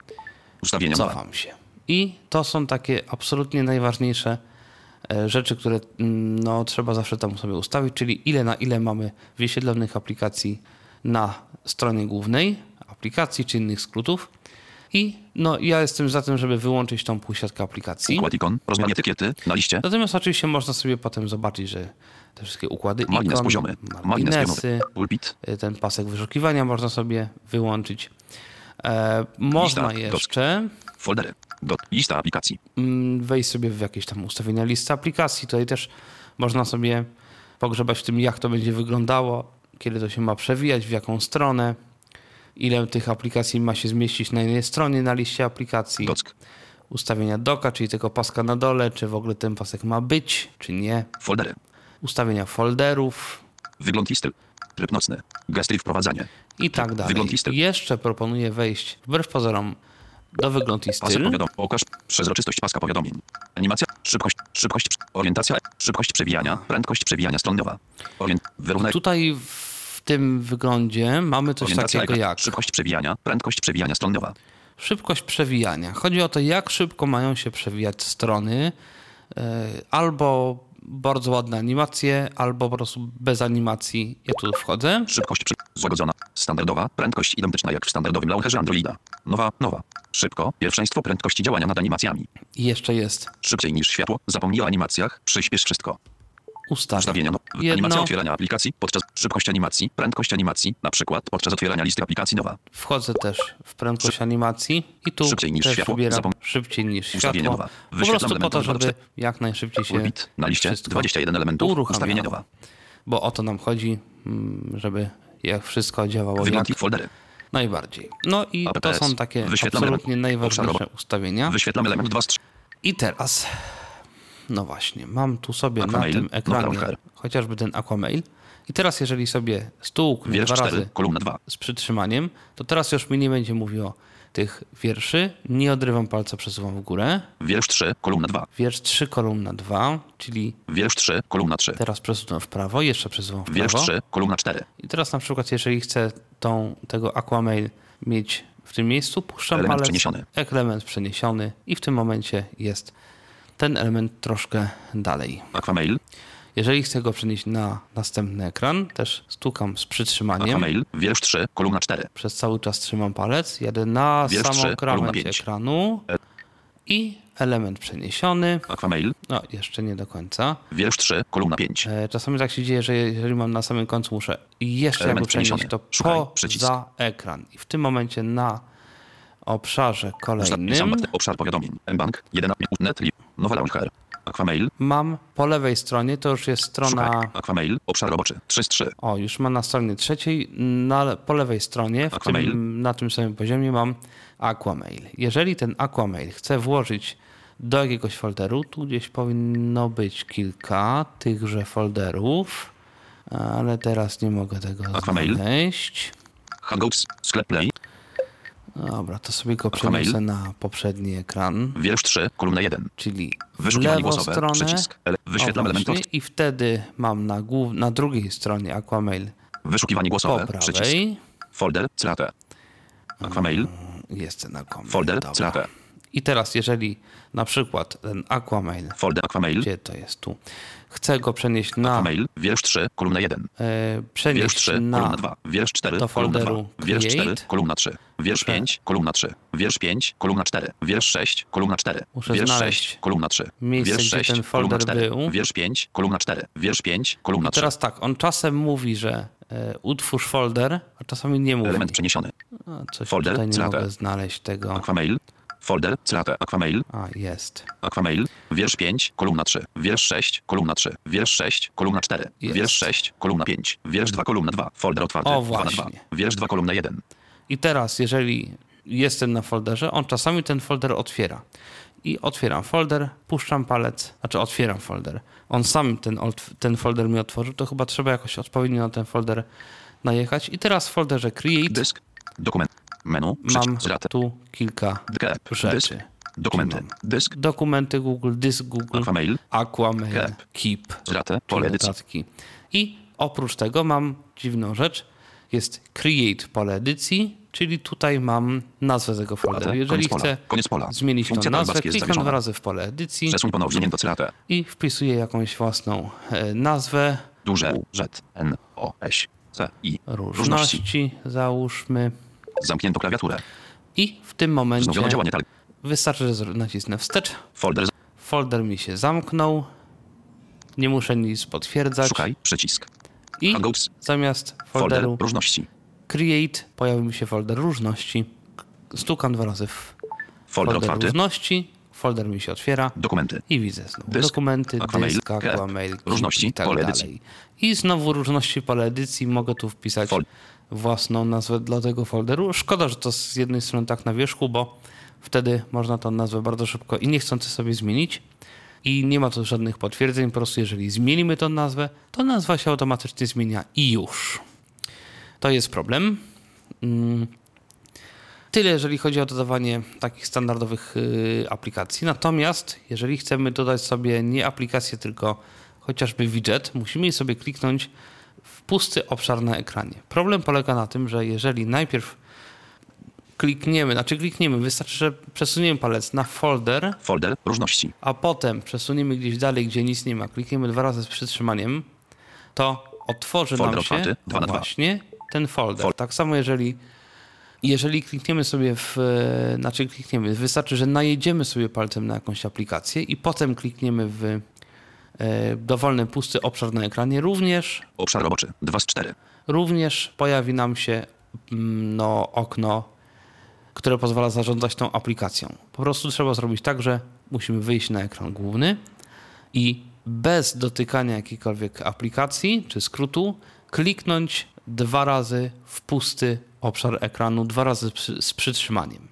Ustawienia. Cofam się. I to są takie absolutnie najważniejsze rzeczy, które mm, no, trzeba zawsze tam sobie ustawić, czyli ile na ile mamy wyświetlonych aplikacji na stronie głównej aplikacji czy innych skrótów. I no, ja jestem za tym, żeby wyłączyć tą półsiatkę aplikacji. Układ ikon. Rozmiar etykiety. Na liście. Natomiast oczywiście można sobie potem zobaczyć, że te wszystkie układy Margines ikon, poziomy. Margines marginesy. Pulpit. y, ten pasek wyszukiwania można sobie wyłączyć. E, można jeszcze Foldery. Lista aplikacji. mm, wejść sobie w jakieś tam ustawienia listy aplikacji. Tutaj też można sobie pogrzebać w tym, jak to będzie wyglądało, kiedy to się ma przewijać, w jaką stronę, ile tych aplikacji ma się zmieścić na jednej stronie na liście aplikacji. Dock. Ustawienia doka, czyli tego paska na dole, czy w ogóle ten pasek ma być, czy nie. Foldery. Ustawienia folderów Wygląd listy. Tryb nocny. Gesty i wprowadzanie. i tak dalej. Wygląd listy. Jeszcze proponuję wejść wbrew pozorom do wygląd i styl. powiadom. Pokaż przezroczystość paska powiadomień. Animacja. Szybkość. Szybkość. Orientacja. Szybkość przewijania. Prędkość przewijania stroniowa. Orient. Wyrównaj. Tutaj w tym wyglądzie mamy coś Orientacja. takiego jak Szybkość przewijania. Prędkość przewijania stroniowa. szybkość przewijania. Chodzi o to, jak szybko mają się przewijać strony. e, Albo bardzo ładne animacje, albo po prostu bez animacji. Ja tu wchodzę. Szybkość przy... złagodzona. Standardowa. Prędkość identyczna jak w standardowym launcherze Androida. Nowa. Nowa. Szybko. Pierwszeństwo prędkości działania nad animacjami. I jeszcze jest Szybciej niż światło. Zapomnij o animacjach. Przyspiesz wszystko. Ustawienie. Ustawienia. No. Jedno. Animacja otwierania aplikacji podczas szybkość animacji, prędkość animacji, na przykład podczas otwierania listy aplikacji nowa. Wchodzę też w prędkość animacji i tu Szybciej niż też światło. wybieram Zapom- szybciej niż Ustawienie światło. nowa. Po Wyświetlam prostu po to, żeby jak najszybciej się na liście wszystko 21 elementów. uruchamiało. Ustawienie nowa. Bo o to nam chodzi, mm, żeby jak wszystko działało Wygląd jak foldery. najbardziej. No i to APS. są takie absolutnie najważniejsze ustawienia. Wyświetlamy element 2 z 3. I teraz, no właśnie, mam tu sobie Aquamail, na tym ekranie chociażby ten Aquamail. I teraz jeżeli sobie stół Wiersz dwa 4, razy kolumna 2. z przytrzymaniem, to teraz już mi nie będzie mówiło tych wierszy. Nie odrywam palca, przesuwam w górę. Wiersz 3, kolumna 2. Wiersz 3, kolumna 2, czyli Wiersz 3, kolumna 3. teraz przesuwam w prawo, jeszcze przesuwam w Wiersz prawo. 3, kolumna 4. I teraz na przykład, jeżeli chcę tą, tego Aquamail mieć w tym miejscu, puszczam Element palec, przeniesiony. element przeniesiony i w tym momencie jest ten element troszkę dalej. Aquamail, Jeżeli chcę go przenieść na następny ekran, też stukam z przytrzymaniem. Aquamail, wiersz 3, kolumna 4. Przez cały czas trzymam palec, jadę na Wiersz samą trzy, kolumna krawędź pięć. ekranu i element przeniesiony. Aquamail, No, jeszcze nie do końca. wiersz 3, kolumna 5. E, Czasami tak się dzieje, że jeżeli mam na samym końcu, muszę jeszcze Element jakby przenieść to Szukaj, poza przycisk. ekran. I w tym momencie na obszarze kolejnym obszar powiadomień. mBank, 1 Netli, nowa launcher. Aquamail, mam po lewej stronie, to już jest strona... szukaj. Aquamail, obszar roboczy. 3 z 3. O, już mam na stronie trzeciej, na, po lewej stronie, tym, na tym samym poziomie mam Aquamail. Jeżeli ten Aquamail chcę włożyć do jakiegoś folderu, tu gdzieś powinno być kilka tychże folderów, ale teraz nie mogę tego Aquamail. znaleźć. Hangouts, sklep Play, Dobra, to sobie go przeniosę na poprzedni ekran, wiersz 3, kolumna 1. czyli Wyszukiwanie głosowe, stronę. przycisk. Ele- wyświetlam element I wtedy mam na, głów, na drugiej stronie Aquamail Wyszukiwanie po głosowe, przycisk. prawej. Folder, CLATE. Aquamail, Jest ten Aquamail. folder, dobra. CLATE. I teraz, jeżeli na przykład ten Aquamail, Folder Aquamail, gdzie to jest tu, chcę go przenieść na, Aquamail, wiersz 3, kolumna 1. e, Wiersz przenieść 3, na kolumna 2. Wiersz 4, do kolumna 2. folderu Wiersz 4, Create. kolumna 3. Wiersz Muszę- 5, kolumna 3. Wiersz 5, kolumna 4. Wiersz 6, kolumna 4. Muszę Wiersz znaleźć 6, kolumna 3. miejsce, Wiersz gdzie 6, ten kolumna folder 4. był. Wiersz 5, kolumna 4. Wiersz 5, kolumna 3. Teraz tak, on czasem mówi, że e, utwórz folder, a czasami nie mówi. Element przeniesiony. A, coś folder, tutaj nie mogę znaleźć tego. Aquamail, folder, CLATE, Aquamail, A, jest. Aquamail, wiersz 5, kolumna 3, wiersz 6, kolumna 3, wiersz 6, kolumna 4, Jest. wiersz 6, kolumna 5, wiersz 2, kolumna 2, folder otwarty, O, 2 na 2, właśnie. wiersz 2, kolumna 1. I teraz, jeżeli jestem na folderze, on czasami ten folder otwiera. I otwieram folder, puszczam palec, znaczy otwieram folder. On sam ten, ten folder mi otworzył, to chyba trzeba jakoś odpowiednio na ten folder najechać. I teraz w folderze Create Dysk, dokument, menu, mam tu kilka rzeczy. dokumenty, dysk, Dokumenty Google, dysk Google, Aquamail, Aquamail. Keep, czyli pole notatki. I oprócz tego mam dziwną rzecz, jest Create pole edycji, czyli tutaj mam nazwę tego folderu. Jeżeli koniec pola, chcę zmienić tą Funkcja nazwę, toolbarskie jest klikam dwa razy w pole edycji i wpisuję jakąś własną e, nazwę, duże Z, N, O, S, C, I, różności, załóżmy. Zamknięto klawiaturę, I w tym momencie wystarczy, że nacisnę wstecz, folder, folder mi się zamknął, nie muszę nic potwierdzać. Szukaj, przycisk, i Hangouts, zamiast folder, folderu różności, Create pojawił mi się folder różności. Stukam dwa razy w folder folder otwarty, różności, folder mi się otwiera. Dokumenty, i widzę znowu Dysk, dokumenty, Aquamail, dysk, Aquamail, różności, i tak pole edycji. I znowu różności pole edycji, mogę tu wpisać Fol- własną nazwę dla tego folderu. Szkoda, że to z jednej strony tak na wierzchu, bo wtedy można tą nazwę bardzo szybko i niechcący sobie zmienić. I nie ma tu żadnych potwierdzeń, po prostu jeżeli zmienimy tą nazwę, to nazwa się automatycznie zmienia i już. To jest problem. Mm. Tyle, jeżeli chodzi o dodawanie takich standardowych y, aplikacji. Natomiast, jeżeli chcemy dodać sobie nie aplikację, tylko chociażby widget, musimy sobie kliknąć pusty obszar na ekranie. Problem polega na tym, że jeżeli najpierw klikniemy, znaczy klikniemy, wystarczy, że przesuniemy palec na folder, folder, różności, a potem przesuniemy gdzieś dalej, gdzie nic nie ma, klikniemy dwa razy z przytrzymaniem, to otworzy Folder nam się otwarty, na właśnie ten folder. Fol- tak samo jeżeli, jeżeli klikniemy sobie w, e, znaczy klikniemy, wystarczy, że najedziemy sobie palcem na jakąś aplikację i potem klikniemy w dowolny pusty obszar na ekranie, również obszar roboczy, 2 z 4, również pojawi nam się mm, no, okno, które pozwala zarządzać tą aplikacją. Po prostu trzeba zrobić tak, że musimy wyjść na ekran główny i bez dotykania jakiejkolwiek aplikacji czy skrótu kliknąć dwa razy w pusty obszar ekranu, dwa razy z przytrzymaniem.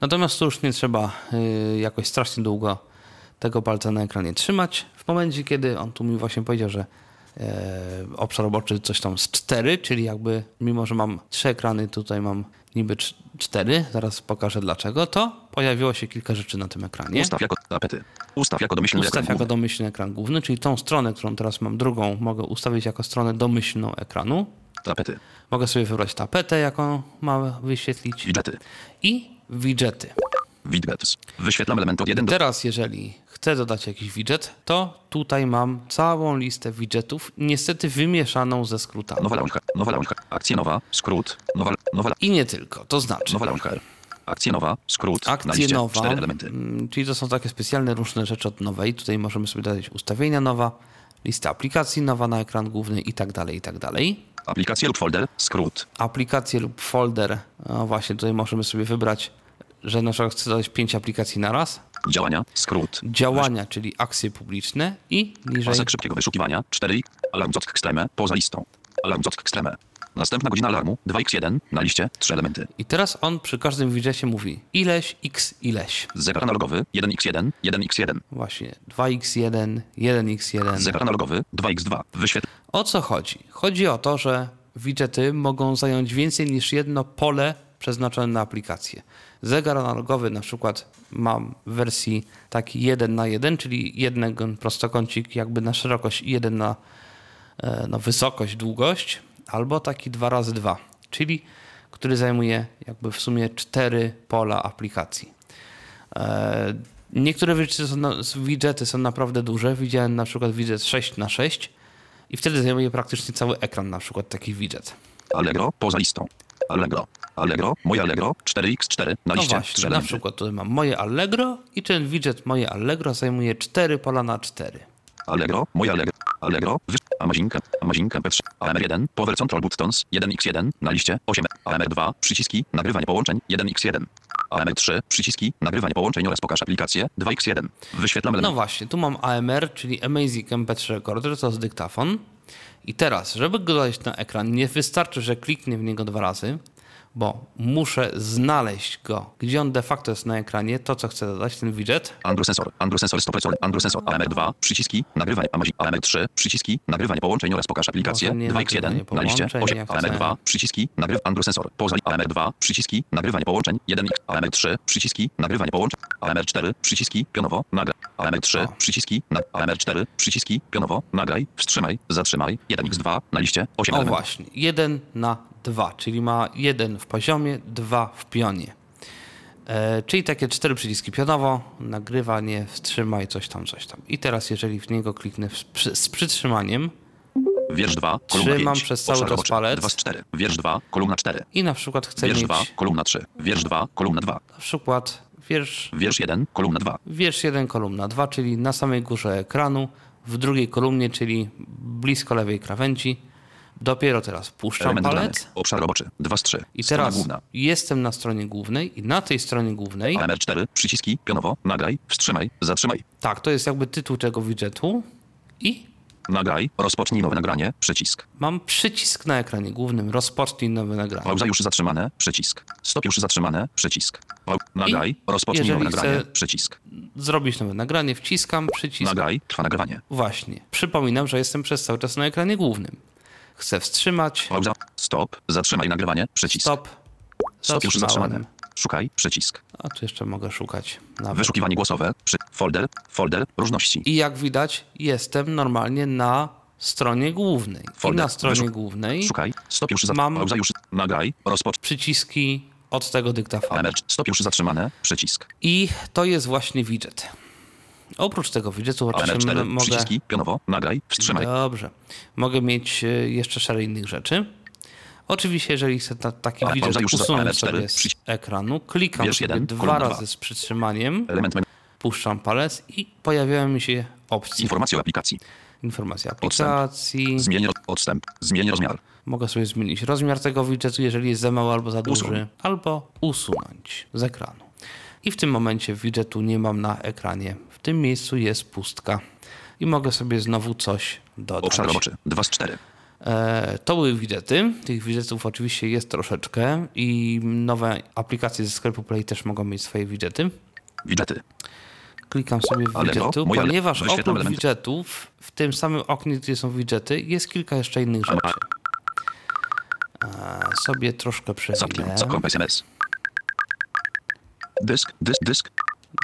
Natomiast tu już nie trzeba y, jakoś strasznie długo tego palca na ekranie trzymać. W momencie, kiedy on tu mi właśnie powiedział, że e, obszar roboczy coś tam z 4, czyli jakby mimo, że mam trzy ekrany, tutaj mam niby cz- cztery, zaraz pokażę dlaczego, to pojawiło się kilka rzeczy na tym ekranie. ustaw jako tapety, ustaw jako domyślny Ustaw ekran jako główny. domyślny ekran główny, czyli tą stronę, którą teraz mam drugą, mogę ustawić jako stronę domyślną ekranu. tapety, Mogę sobie wybrać tapetę, jaką ma wyświetlić widgety, i widgety. Widgets, wyświetlam element od 1 do Teraz, jeżeli chcę dodać jakiś widget, to tutaj mam całą listę widgetów, niestety wymieszaną ze skrótami. nowa launcher, nowa launcher, akcja nowa, skrót, nowa, nowa, I nie tylko, to znaczy nowa launcher, akcja nowa, skrót, liście, nowa, 4 elementy, mm, czyli to są takie specjalne różne rzeczy od nowej. Tutaj możemy sobie dodać ustawienia nowa, lista aplikacji nowa na ekran główny i tak dalej, i tak dalej. Aplikacje lub folder, skrót. Aplikacje lub folder. No właśnie, tutaj możemy sobie wybrać, że na przykład chcę dodać 5 aplikacji na raz. Działania, skrót. Działania, czyli akcje publiczne i niżej Pasek szybkiego wyszukiwania, 4 alarm zock ekstreme, poza listą. Alarm zock ekstreme. Następna godzina alarmu, 2x1, na liście, 3 elementy. I teraz on przy każdym widżecie mówi ileś, x, ileś. Zegar analogowy, 1x1, 1x1. Właśnie 2x1, 1x1. Zegar analogowy, 2x2. Wyświetl... O co chodzi? Chodzi o to, że widgety mogą zająć więcej niż jedno pole przeznaczone na aplikację. Zegar analogowy na przykład mam w wersji taki 1 na 1, czyli jeden prostokącik jakby na szerokość i jeden na, na wysokość, długość, albo taki 2 razy 2, czyli który zajmuje jakby w sumie cztery pola aplikacji. E, Niektóre widgety są, są naprawdę duże. Widziałem na przykład widget 6 na 6 i wtedy zajmuje praktycznie cały ekran na przykład taki widget. Allegro, poza listą. Allegro. Allegro, moje Allegro, 4x4, na No liście, 3 właśnie, na przykład tutaj mam moje Allegro i ten widget moje Allegro zajmuje 4 pola na 4. Allegro, moje Allegro, Allegro, wyż... Amazinkę, Amazinkę P3, AMR1, Power Control Buttons, 1x1, na liście, 8, AMR2, przyciski, nagrywanie połączeń, 1x1. AMR3, przyciski, nagrywanie połączeń oraz pokaż aplikację, 2x1. Wyświetlam No właśnie, tu mam AMR, czyli Amazing MP3 Recorder, to jest dyktafon. I teraz, żeby go dodać na ekran, nie wystarczy, że kliknę w niego dwa razy, bo muszę znaleźć go, gdzie on de facto jest na ekranie, to co chcę dodać, ten widget. Android sensor, Android sensor, stop sensor, Android sensor, AMR2, przyciski, nagrywanie, Amazing, AMR3, przyciski, nagrywanie połączeń oraz pokaż aplikację, Może nie 2x1, nagrywanie na liście, połączeń, 8, jak AMR2, chcę. przyciski, nagryw, Android sensor, poza AMR2, przyciski, nagrywanie połączeń, 1x, AMR3, przyciski, nagrywanie połączeń, AMR4, przyciski, pionowo, nagraj, AMR3, O. przyciski, na, AMR4, przyciski, pionowo, nagraj, wstrzymaj, zatrzymaj, 1x2, na liście, 8 O elementów. właśnie, 1 na 2, czyli ma 1 w poziomie, 2 w pionie. E, czyli takie cztery przyciski pionowo, nagrywanie, wstrzymaj, coś tam, coś tam. I teraz jeżeli w niego kliknę w, przy, z przytrzymaniem Wiersz 2, kolumna Trzymam 5, przez cały obszar czas palec. 2 z 4, wiersz 2, kolumna 4, i na przykład chcę wiersz mieć 2, kolumna 3, wiersz 2, kolumna 2, na przykład wiersz, wiersz 1, kolumna 2. wiersz 1, kolumna 2, czyli na samej górze ekranu, w drugiej kolumnie, czyli blisko lewej krawędzi. Dopiero teraz puszczam Element palec Obszar roboczy. 2 z 3. i teraz jestem na stronie głównej i na tej stronie głównej AMR4. Przyciski. Pionowo. Nagraj. Wstrzymaj. Zatrzymaj. Tak, to jest jakby tytuł tego widgetu i Nagraj. Rozpocznij nowe nagranie. Przycisk. mam przycisk na ekranie głównym, rozpocznij nowe nagranie. Pauza już zatrzymane. Przycisk. Stop już zatrzymane. Przycisk. Pau- Nagraj. Rozpocznij jeżeli nowe nagranie. Przycisk. Zrobić nowe nagranie, wciskam przycisk. Nagraj. Trwa nagrywanie. Właśnie. Przypominam, że jestem przez cały czas na ekranie głównym. Chcę wstrzymać. Pauza. Stop. Zatrzymaj nagrywanie. Przycisk. Stop. Stop już zatrzymane. Szukaj. Przycisk. A tu jeszcze mogę szukać. Nawet. Wyszukiwanie głosowe. Przy... Folder. Folder. Różności. I jak widać, jestem normalnie na stronie głównej. I Folder. na stronie Wyszuk- głównej Szukaj. Stop już za... Mam- już. Nagraj. Rozpocz... przyciski od tego dyktafonu. Stop już zatrzymane. Przycisk. I to jest właśnie widget. Oprócz tego oczywiście AMR4. mogę... Przyciski. Pionowo. Nagraj. Wstrzymaj. Dobrze. Mogę mieć e, jeszcze szereg innych rzeczy. Oczywiście, jeżeli chcę ta, taki za usunąć AMR4 sobie z ekranu, klikam Wiersz sobie jeden, dwa razy dwa. z przytrzymaniem, puszczam palec i pojawiają mi się opcje. Informacje o aplikacji. Informacja Odstęp. aplikacji. Zmień ro- odstęp. Zmień rozmiar. Mogę sobie zmienić rozmiar tego widgetu, jeżeli jest za mały albo za duży, Usuń. albo usunąć z ekranu. I w tym momencie widgetu nie mam na ekranie. W tym miejscu jest pustka. I mogę sobie znowu coś dodać. Obszar roboczy. 2 z 4. E, to były widgety. Tych widgetów oczywiście jest troszeczkę i nowe aplikacje ze sklepu Play też mogą mieć swoje widgety. Widgety. Klikam sobie w widgetu, moja- ponieważ oprócz widgetów w tym samym oknie, gdzie są widgety, jest kilka jeszcze innych rzeczy. E, sobie troszkę przewinę. Dysk. Dysk. Dysk.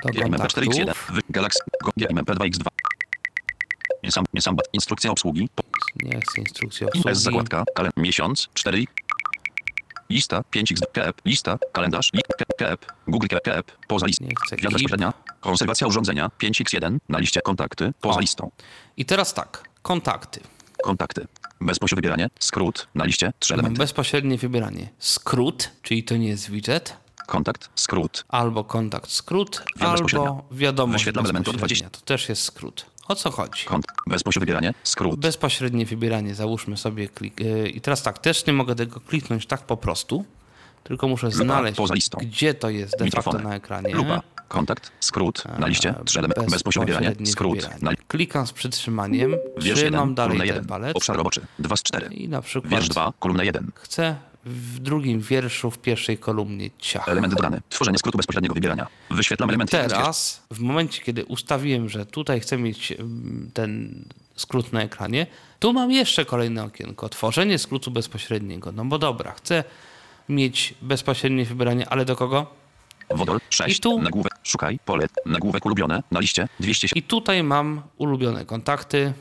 Do GMP4X1. kontaktów. Wy- Galaxy. Go- GMP2X2. Miesam, miesam, instrukcja obsługi. Nie chcę instrukcji S obsługi. zakładka. Kalen, miesiąc. 4. Lista. 5x. Kep. Lista. Kalendarz. Kep, kep. Google kep, kep. Poza listą. Keep. bezpośrednia. Konserwacja urządzenia. 5x1. Na liście kontakty. Poza O. listą. I teraz tak, kontakty. Kontakty. Bezpośrednie wybieranie. Skrót. Na liście. 3 Mam elementy. bezpośrednie wybieranie. Skrót, czyli to nie jest widget, Kontakt. Skrót. albo kontakt skrót, albo wiadomość Wyświetlam element od bezpośrednia. To też jest skrót. O co chodzi? Kont. Bezpośrednie wybieranie. Skrót. Bezpośrednie wybieranie, załóżmy sobie klik. yy, I teraz tak, też nie mogę tego kliknąć tak po prostu, tylko muszę znaleźć, gdzie to jest de facto na ekranie. Lupa. Kontakt. Skrót. Na liście. Trzy elementy. Bezpośrednie wybieranie. Skrót. wybieranie. Klikam z przytrzymaniem, Wiersz trzymam 1, dalej kolumna ten 1. palec Obszar roboczy. 2 z 4. i na przykład Wiersz 2, kolumna 1. chcę w drugim wierszu, w pierwszej kolumnie ciach. Element dodany. Tworzenie skrótu bezpośredniego wybierania. Wyświetlam elementy. Teraz, w momencie, kiedy ustawiłem, że tutaj chcę mieć ten skrót na ekranie, tu mam jeszcze kolejne okienko. Tworzenie skrótu bezpośredniego. No bo dobra, chcę mieć bezpośrednie wybieranie, ale do kogo? Wodol 6. I tu- Nagłówek. Szukaj. Pole. Nagłówek ulubione. Na liście. 200. I tutaj mam ulubione kontakty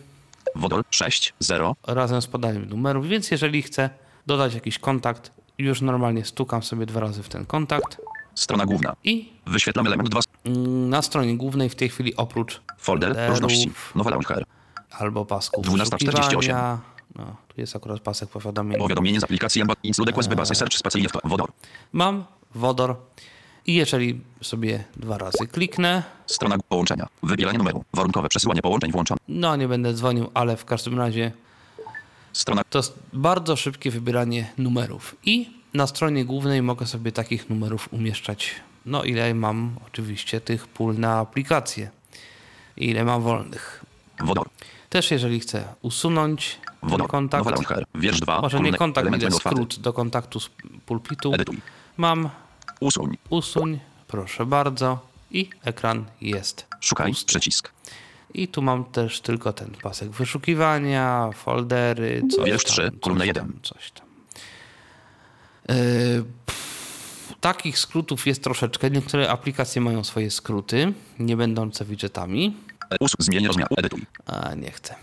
Wodol 6. 0. razem z podaniem numerów, więc jeżeli chcę dodać jakiś kontakt, już normalnie stukam sobie dwa razy w ten kontakt Strona główna. i Wyświetlam element 2. mm, na stronie głównej w tej chwili oprócz Folder. Różności. Nowa launcher. albo pasków 12.48. wyszukiwania, no, tu jest akurat pasek powiadomień. Powiadomienie z aplikacji. Include Quest Bebas Search spacyjnie. Wodor. Mam wodor i jeżeli sobie dwa razy kliknę, Strona połączenia. Wybieranie numeru. Warunkowe przesyłanie połączeń włączone. no nie będę dzwonił, ale w każdym razie Strona to jest bardzo szybkie wybieranie numerów. I na stronie głównej mogę sobie takich numerów umieszczać. No ile mam oczywiście tych pól na aplikację. Ile mam wolnych. Wodor. Też jeżeli chcę usunąć Wodor. kontakt, launcher. Wiersz 2. może nie kontakt, ale skrót do kontaktu z pulpitu, Edytuj. mam Usuń. usuń, proszę bardzo i ekran jest Szukaj. pusty. Przycisk. I tu mam też tylko ten pasek wyszukiwania, foldery, coś Wiersz tam, trzy, coś kolumna tam, jeden. Coś tam. Yy, pff, takich skrótów jest troszeczkę. Niektóre aplikacje mają swoje skróty, nie będące widgetami. Zmień rozmiar. Edytuj. A nie chcę.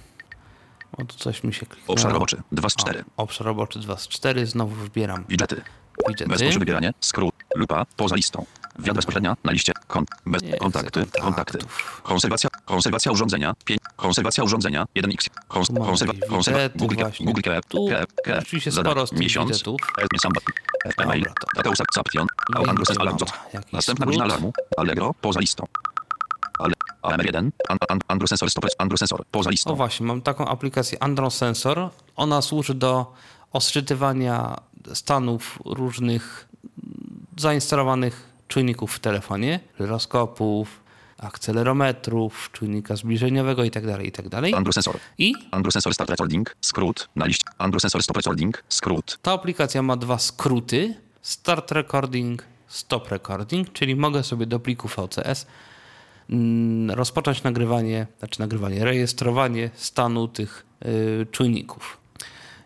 O, tu coś mi się kliknęło. Obszar roboczy. 2 z 4. O, obszar roboczy 2 z 4. Znowu wybieram Widgety. widgety. Bezpośrednie wybieranie. Skrót. Lupa. Poza listą. Wiat bezpośrednia. Na liście. Kont. Bez kontakty. kontaktów. Kontakty. Konserwacja. Konserwacja urządzenia. 5. Konserwacja urządzenia. 1x. Kons, konserwa, konserwa, Google. Google. Tu Zadanie. sporo z tych Miesiąc. E-mail. Usad. Saption. Mam Alarm. Następna godzina alarmu. Allegro. Poza listą. Ale AMR1. An, an, Androsensor. Androsensor. Poza O listą. właśnie, mam taką aplikację Android Sensor. Ona służy do odczytywania stanów różnych zainstalowanych czujników w telefonie, gyroskopów, akcelerometrów, czujnika zbliżeniowego itd. itd. Androsensor. I Androsensor Start Recording. Skrót. Na liście. Androsensor Stop Recording. Skrót. ta aplikacja ma dwa skróty: Start Recording, Stop Recording, czyli mogę sobie do pliku VCS mm, rozpocząć nagrywanie, znaczy nagrywanie, rejestrowanie stanu tych y, czujników.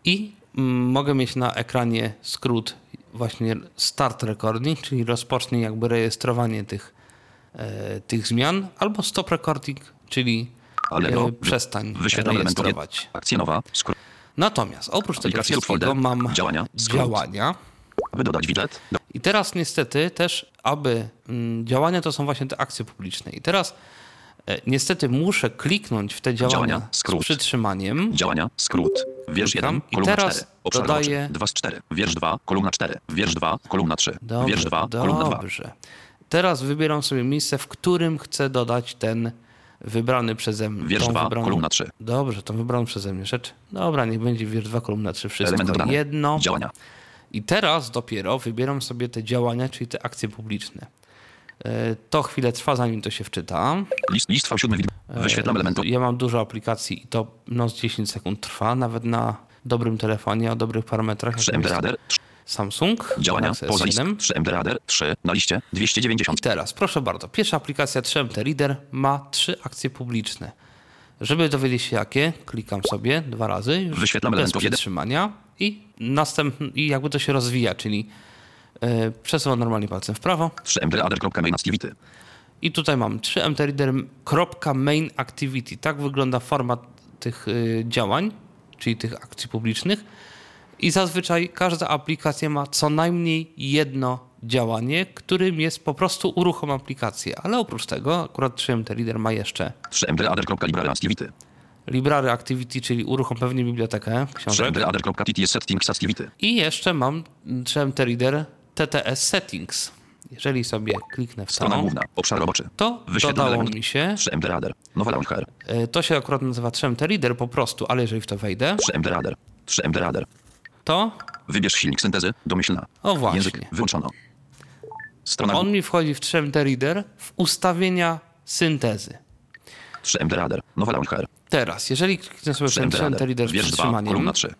I mm, mogę mieć na ekranie skrót właśnie Start Recording, czyli rozpocznie jakby rejestrowanie tych, tych zmian, albo Stop Recording, czyli Allegro. e, przestań Wyświetlam element rejestrować. Akcja nowa. Natomiast oprócz tego wszystkiego mam Działania. Skrót. działania. Aby dodać widget. Do, I teraz niestety też, aby mm, działania to są właśnie te akcje publiczne. I teraz e, niestety muszę kliknąć w te działania, Działania, z skrót. przytrzymaniem. działania. Skrót. Wiersz Klikam 1. i Kolumna teraz 4. Obszar dodaję- roboczy. 2 z 4. Wiersz 2. Kolumna 4. Wiersz 2. Kolumna 3. Dobrze, Wiersz 2. Kolumna 2. dobrze. Teraz wybieram sobie miejsce, w którym chcę dodać ten wybrany przeze mnie. Wiersz tą 2. wybraną- Kolumna 3. Dobrze, to wybrałem przeze mnie rzecz. Dobra, niech będzie wiersz 2, kolumna 3, wszystko Element jedno. Działania. I teraz dopiero wybieram sobie te działania, czyli te akcje publiczne. E, To chwilę trwa, zanim to się wczyta. List, list V7 widm. Wyświetlam elementu. Ja mam dużo aplikacji i to no, z 10 sekund trwa, nawet na dobrym telefonie, o dobrych parametrach. 3 jakim MD Radar. 3 Samsung, Działania. Poza list. S7. 3 MD Radar. 3. Na liście. 290. I teraz, proszę bardzo, pierwsza aplikacja 3MT Reader ma trzy akcje publiczne. Żeby dowiedzieć się jakie, klikam sobie dwa razy, już Wyświetlam bez przytrzymania i następny, i jakby to się rozwija, czyli yy, przesuwam normalnie palcem w prawo 3 MD Radar.main activity. i tutaj mam 3MT Reader .main activity. Tak wygląda format tych y, działań, czyli tych akcji publicznych. I zazwyczaj każda aplikacja ma co najmniej jedno działanie, którym jest po prostu uruchom aplikację. Ale oprócz tego, akurat 3MT Reader ma jeszcze 3 MD Radar.library activity. Library Activity, czyli uruchom pewnie bibliotekę 3 książek. MD Radar.tts settings activity. I jeszcze mam 3MT Reader TTS Settings. Jeżeli sobie kliknę w Strona to, główna. Obszar roboczy. to dodało mi się, 3MD Radar. Nowa Launcher. e, to się akurat nazywa 3MT Reader po prostu, ale jeżeli w to wejdę, 3MD Radar. 3MD Radar. To Wybierz silnik syntezy. Domyślna. O właśnie. Język wyłączono. Strona on mi wchodzi w 3MT Reader w ustawienia syntezy. 3MD Radar. Nowa Launcher. Teraz, jeżeli kliknę sobie w ten 3MT Reader z 2. przytrzymaniem, Kolumna 3.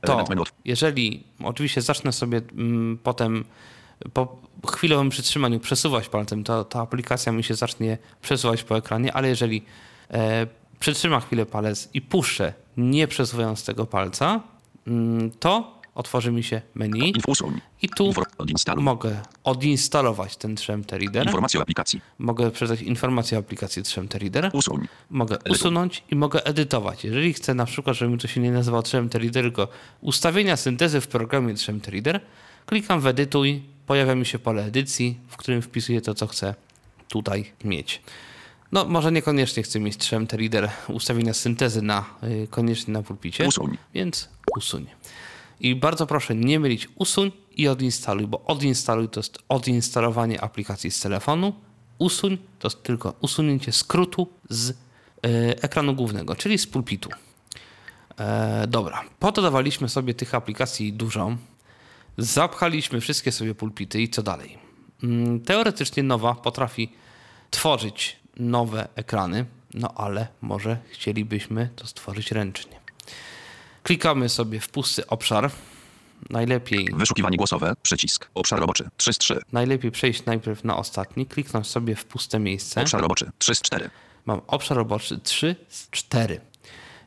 to jeżeli oczywiście zacznę sobie mm, potem po chwilowym przytrzymaniu przesuwać palcem, to ta aplikacja mi się zacznie przesuwać po ekranie, ale jeżeli e, przytrzyma chwilę palec i puszczę, nie przesuwając tego palca, to otworzy mi się menu i tu mogę odinstalować ten 3MT Reader, Informacje o aplikacji. mogę przeczytać informacje o aplikacji 3MT Reader, Usuń. Mogę usunąć i mogę edytować. Jeżeli chcę na przykład, żeby mi to się nie nazywało 3MT Reader, tylko ustawienia syntezy w programie 3MT Reader, klikam w edytuj, pojawia mi się pole edycji, w którym wpisuję to, co chcę tutaj mieć. No, może niekoniecznie chcę mieć 3MT Reader ustawienia syntezy na, y, koniecznie na pulpicie, Usuń. więc usuń. I bardzo proszę nie mylić usuń i odinstaluj, bo odinstaluj to jest odinstalowanie aplikacji z telefonu, usuń to jest tylko usunięcie skrótu z e, ekranu głównego, czyli z pulpitu. E, dobra, pododawaliśmy sobie tych aplikacji dużo, zapchaliśmy wszystkie sobie pulpity i co dalej? Mm, Teoretycznie nowa potrafi tworzyć nowe ekrany, no ale może chcielibyśmy to stworzyć ręcznie. Klikamy sobie w pusty obszar. Najlepiej, Wyszukiwanie głosowe. Przycisk. Obszar roboczy. 3 z 3. najlepiej przejść najpierw na ostatni, kliknąć sobie w puste miejsce. Obszar roboczy. 3 z 4. Mam obszar roboczy 3 z 4.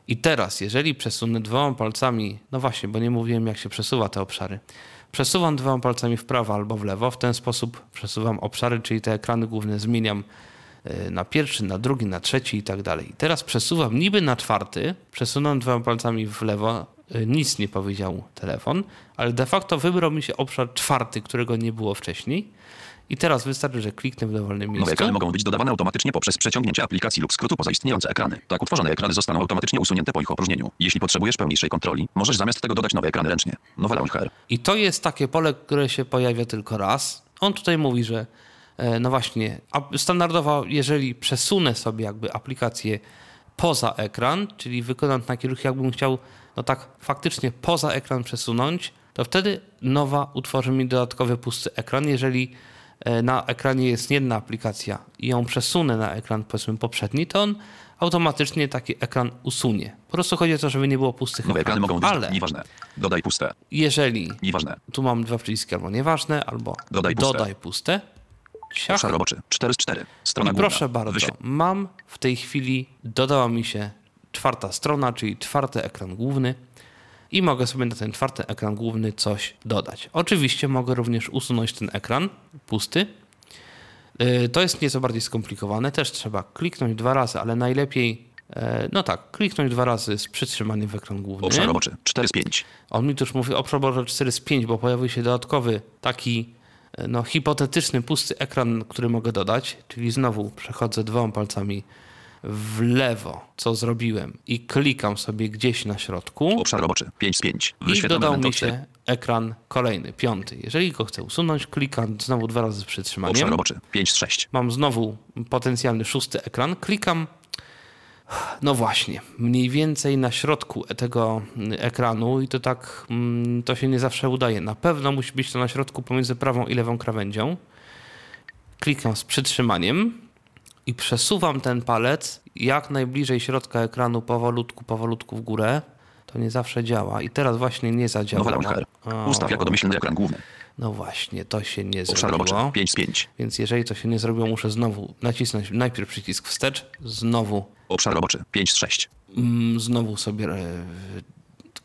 I teraz, jeżeli przesunę dwoma palcami, no właśnie, bo nie mówiłem, jak się przesuwa te obszary. Przesuwam dwoma palcami w prawo albo w lewo, w ten sposób przesuwam obszary, czyli te ekrany główne zmieniam na pierwszy, na drugi, na trzeci i tak dalej. Teraz przesuwam niby na czwarty, przesunąłem dwoma palcami w lewo, y, nic nie powiedział telefon, ale de facto wybrał mi się obszar czwarty, którego nie było wcześniej. I teraz wystarczy, że kliknę w dowolnym Nowe miejscu. ekrany mogą być dodawane automatycznie poprzez przeciągnięcie aplikacji lub skrótu poza istniejące ekrany. Tak utworzone ekrany zostaną automatycznie usunięte po ich opróżnieniu. Jeśli potrzebujesz pełniejszej kontroli, możesz zamiast tego dodać nowe ekrany ręcznie. Nowa Launcher. I to jest takie pole, które się pojawia tylko raz. On tutaj mówi, że no właśnie, a- standardowo, jeżeli przesunę sobie jakby aplikację poza ekran, czyli wykonam taki ruch, jakbym chciał, no tak faktycznie poza ekran przesunąć, to wtedy nowa utworzy mi dodatkowy pusty ekran. Jeżeli e, na ekranie jest jedna aplikacja i ją przesunę na ekran powiedzmy poprzedni, to on automatycznie taki ekran usunie. Po prostu chodzi o to, żeby nie było pustych Nowe ekrany ekranów. mogą być Ale nieważne. Dodaj puste. jeżeli Nieważne. tu mam dwa przyciski albo nieważne, albo Dodaj puste. dodaj puste. Ciach. Obszar roboczy. 4 z 4. Strona I główna. proszę bardzo, Wyświet- mam w tej chwili, dodała mi się czwarta strona, czyli czwarty ekran główny i mogę sobie na ten czwarty ekran główny coś dodać. Oczywiście mogę również usunąć ten ekran pusty. Yy, To jest nieco bardziej skomplikowane, też trzeba kliknąć dwa razy, ale najlepiej, e, no tak, kliknąć dwa razy z przytrzymaniem w ekran główny. Obszar roboczy. 4 z 5. On mi też mówi o przeborze 4 z 5, bo pojawił się dodatkowy taki no, hipotetyczny, pusty ekran, który mogę dodać. Czyli znowu przechodzę dwoma palcami w lewo, co zrobiłem, i klikam sobie gdzieś na środku. Obszar roboczy. 5 z 5. I dodał mi się ekran kolejny, piąty. Jeżeli go chcę usunąć, klikam znowu dwa razy z Obszar przytrzymaniem. roboczy. 5 z 6. Mam znowu potencjalny szósty ekran. Klikam. No właśnie, mniej więcej na środku tego ekranu i to tak, mm, to się nie zawsze udaje. Na pewno musi być to na środku pomiędzy prawą i lewą krawędzią. Klikam z przytrzymaniem i przesuwam ten palec jak najbliżej środka ekranu powolutku, powolutku w górę. To nie zawsze działa i teraz właśnie nie Nowa. O, Ustaw jako domyślny ekran główny. No właśnie, to się nie Obszar roboczy. zrobiło. 5 z 5. Więc jeżeli to się nie zrobiło, muszę znowu nacisnąć najpierw przycisk wstecz, znowu, Obszar roboczy. 5 z 6. mm, znowu sobie e,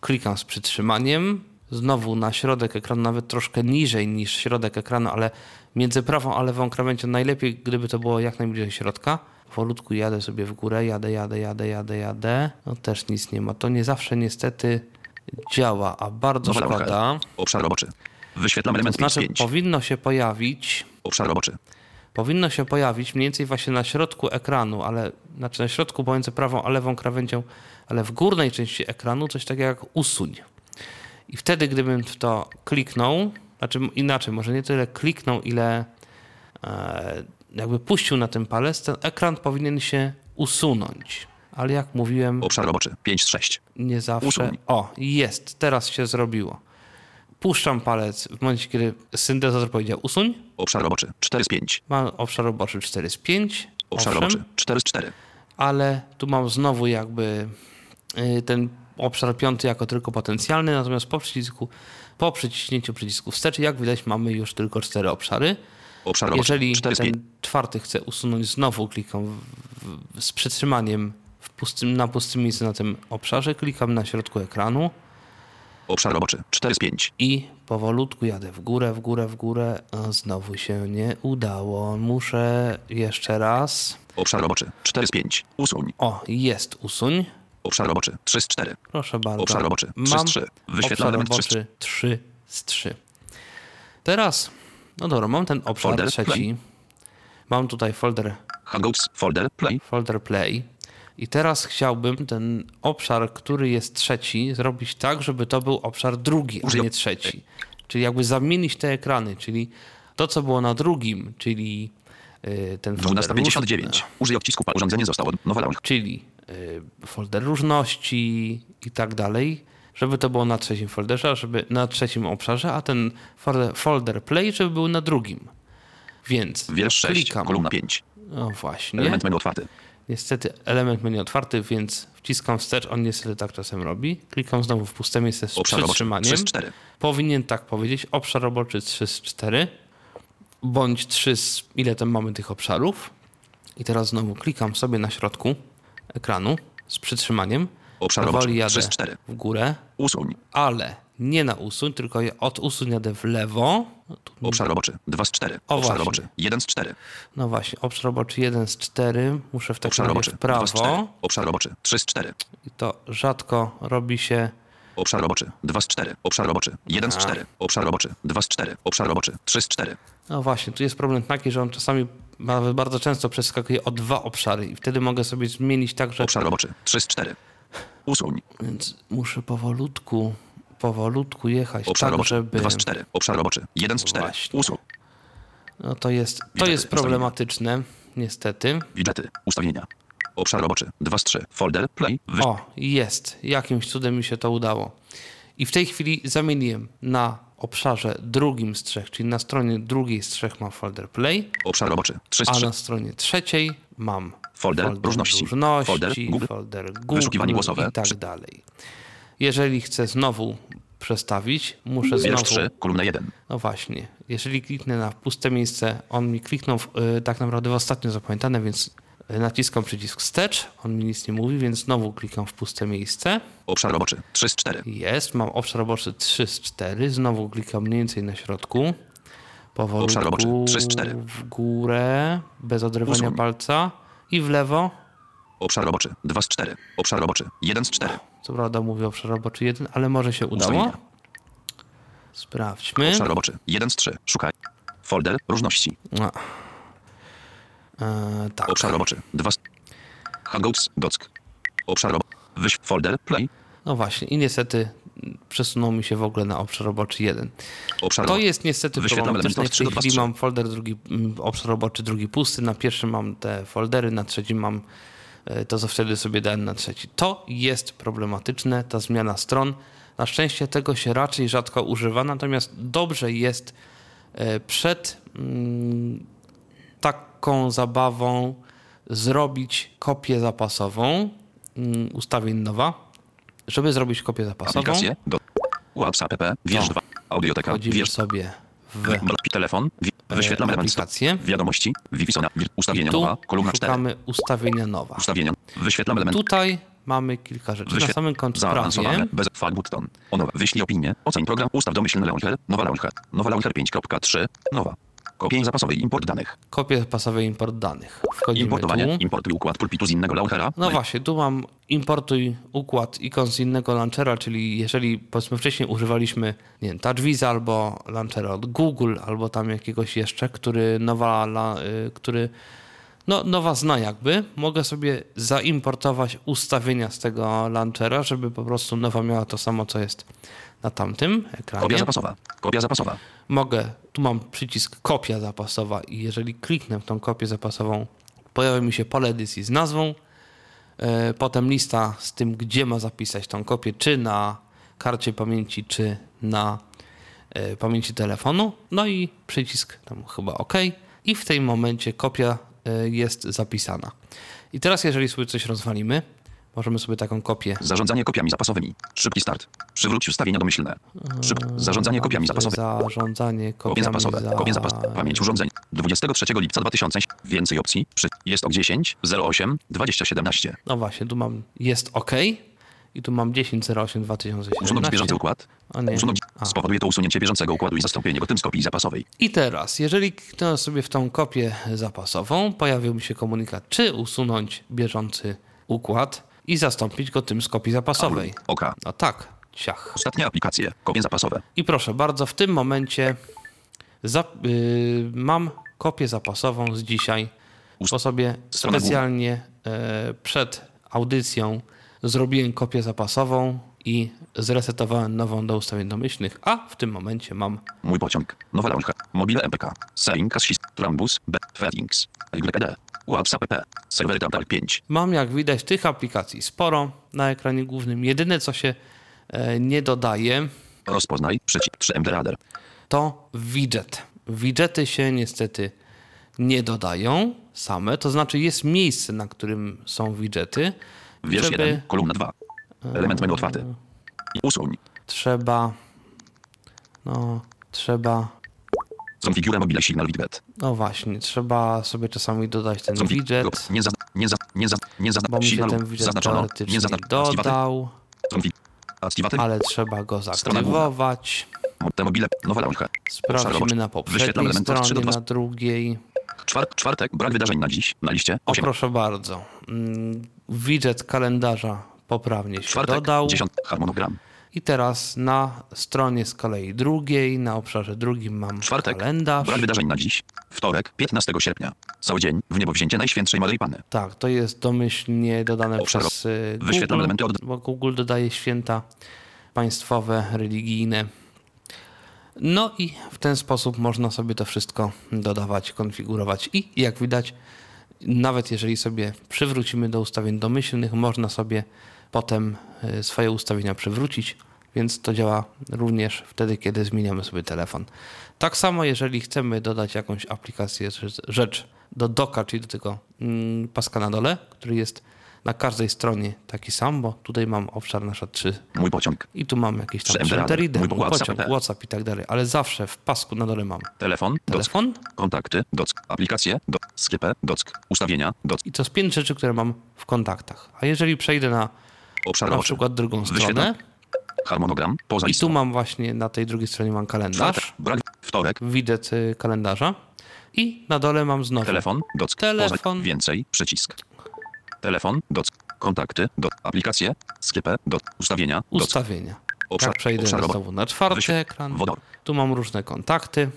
klikam z przytrzymaniem, znowu na środek ekranu, nawet troszkę niżej niż środek ekranu, ale między prawą a lewą krawędzią najlepiej, gdyby to było jak najbliżej środka. Powolutku jadę sobie w górę, jadę, jadę, jadę, jadę, jadę. No też nic nie ma. To nie zawsze niestety działa, a bardzo Launcher. szkoda. Obszar roboczy. Wyświetlam To element 5 z znaczy 5. powinno się pojawić Obszar roboczy. powinno się pojawić mniej więcej właśnie na środku ekranu, ale znaczy na środku pomiędzy prawą a lewą krawędzią, ale w górnej części ekranu coś takiego jak usuń. I wtedy, gdybym w to kliknął, znaczy inaczej, może nie tyle kliknął, ile e, jakby puścił na ten palec, ten ekran powinien się usunąć. Ale jak mówiłem, Obszar roboczy 5 z 6. nie zawsze. Usuń. O, jest, teraz się zrobiło. Puszczam palec w momencie, kiedy syntezator powiedział usuń. Obszar roboczy 4 z 5. Mam obszar roboczy 4 z 5. Obszar owszem, roboczy 4 z 4. ale tu mam znowu jakby y, ten obszar piąty jako tylko potencjalny, natomiast po przycisku, po przyciśnięciu przycisku wstecz, jak widać, mamy już tylko cztery obszary. Obszar roboczy Jeżeli 4 z 5. ten czwarty chcę usunąć, znowu klikam w, w, z przytrzymaniem w pustym, na pustym miejscu na tym obszarze, klikam na środku ekranu Obszar roboczy 4 z 5. i powolutku jadę w górę, w górę, w górę. A znowu się nie udało. Muszę jeszcze raz. Obszar roboczy 4 z 5. Usuń. O, jest usuń. Obszar roboczy 3 z 4. Proszę bardzo. Obszar roboczy 3 Mam z 3. Wyświetla obszar element 3 z 3. roboczy 3 z 3. Teraz, no dobra, mam ten obszar Folder, trzeci. play. Mam tutaj folder, Hangouts, folder, play. folder play. I teraz chciałbym ten obszar, który jest trzeci, zrobić tak, żeby to był obszar drugi, a nie trzeci. Czyli jakby zamienić te ekrany, czyli to, co było na drugim, czyli y, ten folder 12.59. Użyj odcisku. Urządzenie zostało. Nowa launch. czyli y, folder różności i tak dalej, żeby to było na trzecim folderze, a żeby na trzecim obszarze, a ten folder, folder play, żeby był na drugim. Więc Wiersz 6. klikam. Kolumna 5. No właśnie. Element menu otwarty. Niestety element menu otwarty, więc wciskam wstecz, on niestety tak czasem robi. Klikam znowu w puste miejsce z Obszar przytrzymaniem. 3 z 4. Powinien tak powiedzieć, obszar roboczy 3 z 4, bądź 3 z... ile tam mamy tych obszarów. I teraz znowu klikam sobie na środku ekranu z przytrzymaniem. Obszar roboczy jadę 3 z 4. w górę, Usuń. ale nie na usuń, tylko je- od usuń jadę w lewo. No, tu, Obszar roboczy 2 z 4. O, Obszar właśnie. roboczy 1 z 4. no właśnie, obszar roboczy 1 z 4. Muszę w takim Obszar roboczy w 2 z 4. prawo. Obszar roboczy 3 z 4. I to rzadko robi się Obszar roboczy 2 z 4. Obszar roboczy 1 z 4. Obszar roboczy 2 z 4. Obszar roboczy 3 z 4. No właśnie, tu jest problem taki, że on czasami nawet bardzo często przeskakuje o dwa obszary i wtedy mogę sobie zmienić tak, że... Obszar roboczy 3 z 4. Usuń. Więc muszę powolutku, powolutku jechać Obszar tak, roboczy żeby... 2 z 4. Obszar roboczy 1 z 4. Właśnie. Usuń. No to jest, to Widżety, jest problematyczne, niestety. Widżety. Ustawienia. Obszar roboczy 2 z 3. Folder. Play. Wy... O, jest. Jakimś cudem mi się to udało. I w tej chwili zamieniłem na obszarze drugim z trzech, czyli na stronie drugiej z trzech mam folder play, Obszar roboczy 3 z a 3. na stronie trzeciej mam Folder różności. różności Folder Google. folder Google Wyszukiwanie głosowe. i tak dalej. Jeżeli chcę znowu przestawić, muszę Wiersz znowu... 3. Kolumna 1. No właśnie, jeżeli kliknę na puste miejsce, on mi kliknął w, y, tak naprawdę w ostatnio zapamiętane, więc y, naciskam przycisk wstecz, on mi nic nie mówi, więc znowu klikam w puste miejsce. Obszar roboczy 3 z 4. Jest, mam obszar roboczy 3 z 4, znowu klikam mniej więcej na środku. Obszar roboczy Powolutku 3 z 4. w górę, bez odrywania Usuń. palca i w lewo. Obszar roboczy 2 z 4. Obszar roboczy 1 z 4. Co prawda mówię obszar roboczy 1, ale może się udało. Ustawienia. Sprawdźmy. Obszar roboczy 1 z 3. Szukaj. Folder różności. No. E, tak. Obszar roboczy 2 z... Hangouts. Dock. Obszar roboczy. Wyś folder. Play. No właśnie, i niestety przesunął mi się w ogóle na obszar roboczy 1. Obszar To jest niestety problematyczne. W tej od 3 do chwili 2 mam folder drugi, mm, obszar roboczy drugi pusty, na pierwszym mam te foldery, na trzecim mam to, co wtedy sobie dałem na trzeci. To jest problematyczne, ta zmiana stron. Na szczęście tego się raczej rzadko używa, natomiast dobrze jest e, przed mm, taką zabawą zrobić kopię zapasową mm, ustawień nowa. Żeby zrobić kopię zapasową, Aplikacje. Do. WhatsApp app. Wiersz No. 2. Audioteka. Wiersz. sobie w Telefon. Wi- Wyświetlam e, aplikację. Wiadomości. Wipisona. Wi- Ustawienia Tu nowa. Kolumna 4. szukamy ustawienia nowa. Ustawienia. Wyświetlam element. Tutaj mamy kilka rzeczy. Na Wyświet- samym końcu prawie Bez flag button. O. Wyślij opinię. Oceń program. Ustaw domyślny launcher. Nowa launcher. Nowa launcher 5.3. Nowa. Kopień zapasowej. Import danych. kopię pasowej import danych. Wchodzimy Importowanie. tu. Importuj układ pulpitu z innego launchera. No właśnie, tu mam importuj układ ikon z innego launchera, czyli jeżeli powiedzmy wcześniej używaliśmy nie wiem, TouchWiz albo launchera od Google, albo tam jakiegoś jeszcze, który nowa, la, y, który no, nowa zna jakby. Mogę sobie zaimportować ustawienia z tego launchera, żeby po prostu nowa miała to samo, co jest na tamtym ekranie. Kopia zapasowa. Kopia zapasowa. Mogę, tu mam przycisk kopia zapasowa i jeżeli kliknę w tą kopię zapasową, pojawi mi się pole edycji z nazwą, e, potem lista z tym, gdzie ma zapisać tą kopię, czy na karcie pamięci, czy na e, pamięci telefonu, no i przycisk tam chyba OK i w tym momencie kopia e, jest zapisana. I teraz jeżeli sobie coś rozwalimy, możemy sobie taką kopię Zarządzanie kopiami zapasowymi. Szybki start. Przywróć ustawienia domyślne. Szyb... Zarządzanie kopiami zapasowymi. zarządzanie Kopie kopiami zapasowe. za... Kopie zapas. Pamięć urządzeń. 23 lipca 2000. Więcej opcji. Przy... Jest ok 10 08 2017. No właśnie, tu mam jest OK i tu mam 10.08 2017. Usunąć bieżący układ. A nie. Usunąć. A. Spowoduje to usunięcie bieżącego układu i zastąpienie go tym z kopii zapasowej. I teraz, jeżeli kliknę sobie w tą kopię zapasową, pojawił mi się komunikat, czy usunąć bieżący układ i zastąpić go tym z kopii zapasowej. Oka. No tak, ciach. Ostatnie aplikacje. Kopie zapasowe. I proszę bardzo, w tym momencie za, yy, mam kopię zapasową z dzisiaj, bo sobie specjalnie e, przed audycją zrobiłem kopię zapasową i zresetowałem nową do ustawień domyślnych, a w tym momencie mam Mój pociąg. Nowa launcher. Mobile MPK. Sering Assis. Trambus. B. Feelings. YD. WhatsApp PP. Serwery Tantal 5. Mam, jak widać, tych aplikacji sporo na ekranie głównym. Jedyne, co się e, nie dodaje, Rozpoznaj. Przycisk 3MD Radar. to widget. Widgety się niestety nie dodają same, to znaczy jest miejsce, na którym są widgety. Wiersz Żeby- 1. Kolumna 2. Element menu otwarty. I usuń. Trzeba, no, trzeba, Konfigura mobile signal widget. no właśnie, trzeba sobie czasami dodać ten Konfig- widget, Nie zazna... Nie za... Nie za... Nie zazna... bo mi się ten widget Zaznaczono. Nie. Activated. dodał, ale trzeba go zaktywować. Te mobile. Nowa launcher. Sprawdzimy roboczy. na poprzedniej elementy od 3 do stronie, 2. na drugiej. Czwar... Czwartek. Brak wydarzeń na dziś. Na liście. O, 8. proszę bardzo. Mm, Widget kalendarza poprawnie się Czwartek. dodał. 10. Harmonogram. I teraz na stronie z kolei drugiej, na obszarze drugim mam Czwartek. kalendarz. Brak wydarzeń na dziś. Wtorek. 15 sierpnia. Cały dzień. W niebo wzięcie Najświętszej Maryi Panny. Tak, to jest domyślnie dodane Obszar- przez y, wyświetlam Google, elementy od- bo Google dodaje święta państwowe, religijne. No i w ten sposób można sobie to wszystko dodawać, konfigurować i jak widać, nawet jeżeli sobie przywrócimy do ustawień domyślnych, można sobie potem y, swoje ustawienia przywrócić, więc to działa również wtedy, kiedy zmieniamy sobie telefon. Tak samo, jeżeli chcemy dodać jakąś aplikację, rzecz- rzecz do doka, czyli do tego mm, paska na dole, który jest na każdej stronie taki sam, bo tutaj mam obszar nasza 3 Mój pociąg. i tu mam jakieś tam reader, mój WhatsApp, pociąg, tak. WhatsApp i tak dalej, ale zawsze w pasku na dole mam Telefon. Dock. telefon Kontakty. Dock. Aplikacje. Dock. Dock. Ustawienia. Dock. i to z pięć rzeczy, które mam w kontaktach. A jeżeli przejdę na Obszar na przykład drugą stronę Harmonogram. Poza i tu mam właśnie na tej drugiej stronie mam kalendarz, Brak. Wtorek. widać y, kalendarza i na dole mam znowu Telefon. Dock. Telefon. Poza. Więcej. Przycisk. Telefon. Dock. Kontakty. Dock. Aplikacje. Sklepy. Dock. Ustawienia. Dock. ustawienia. Obszar- Jak przejdę obszar znowu na czwarty Wyświe- ekran, Wodor. tu mam różne kontakty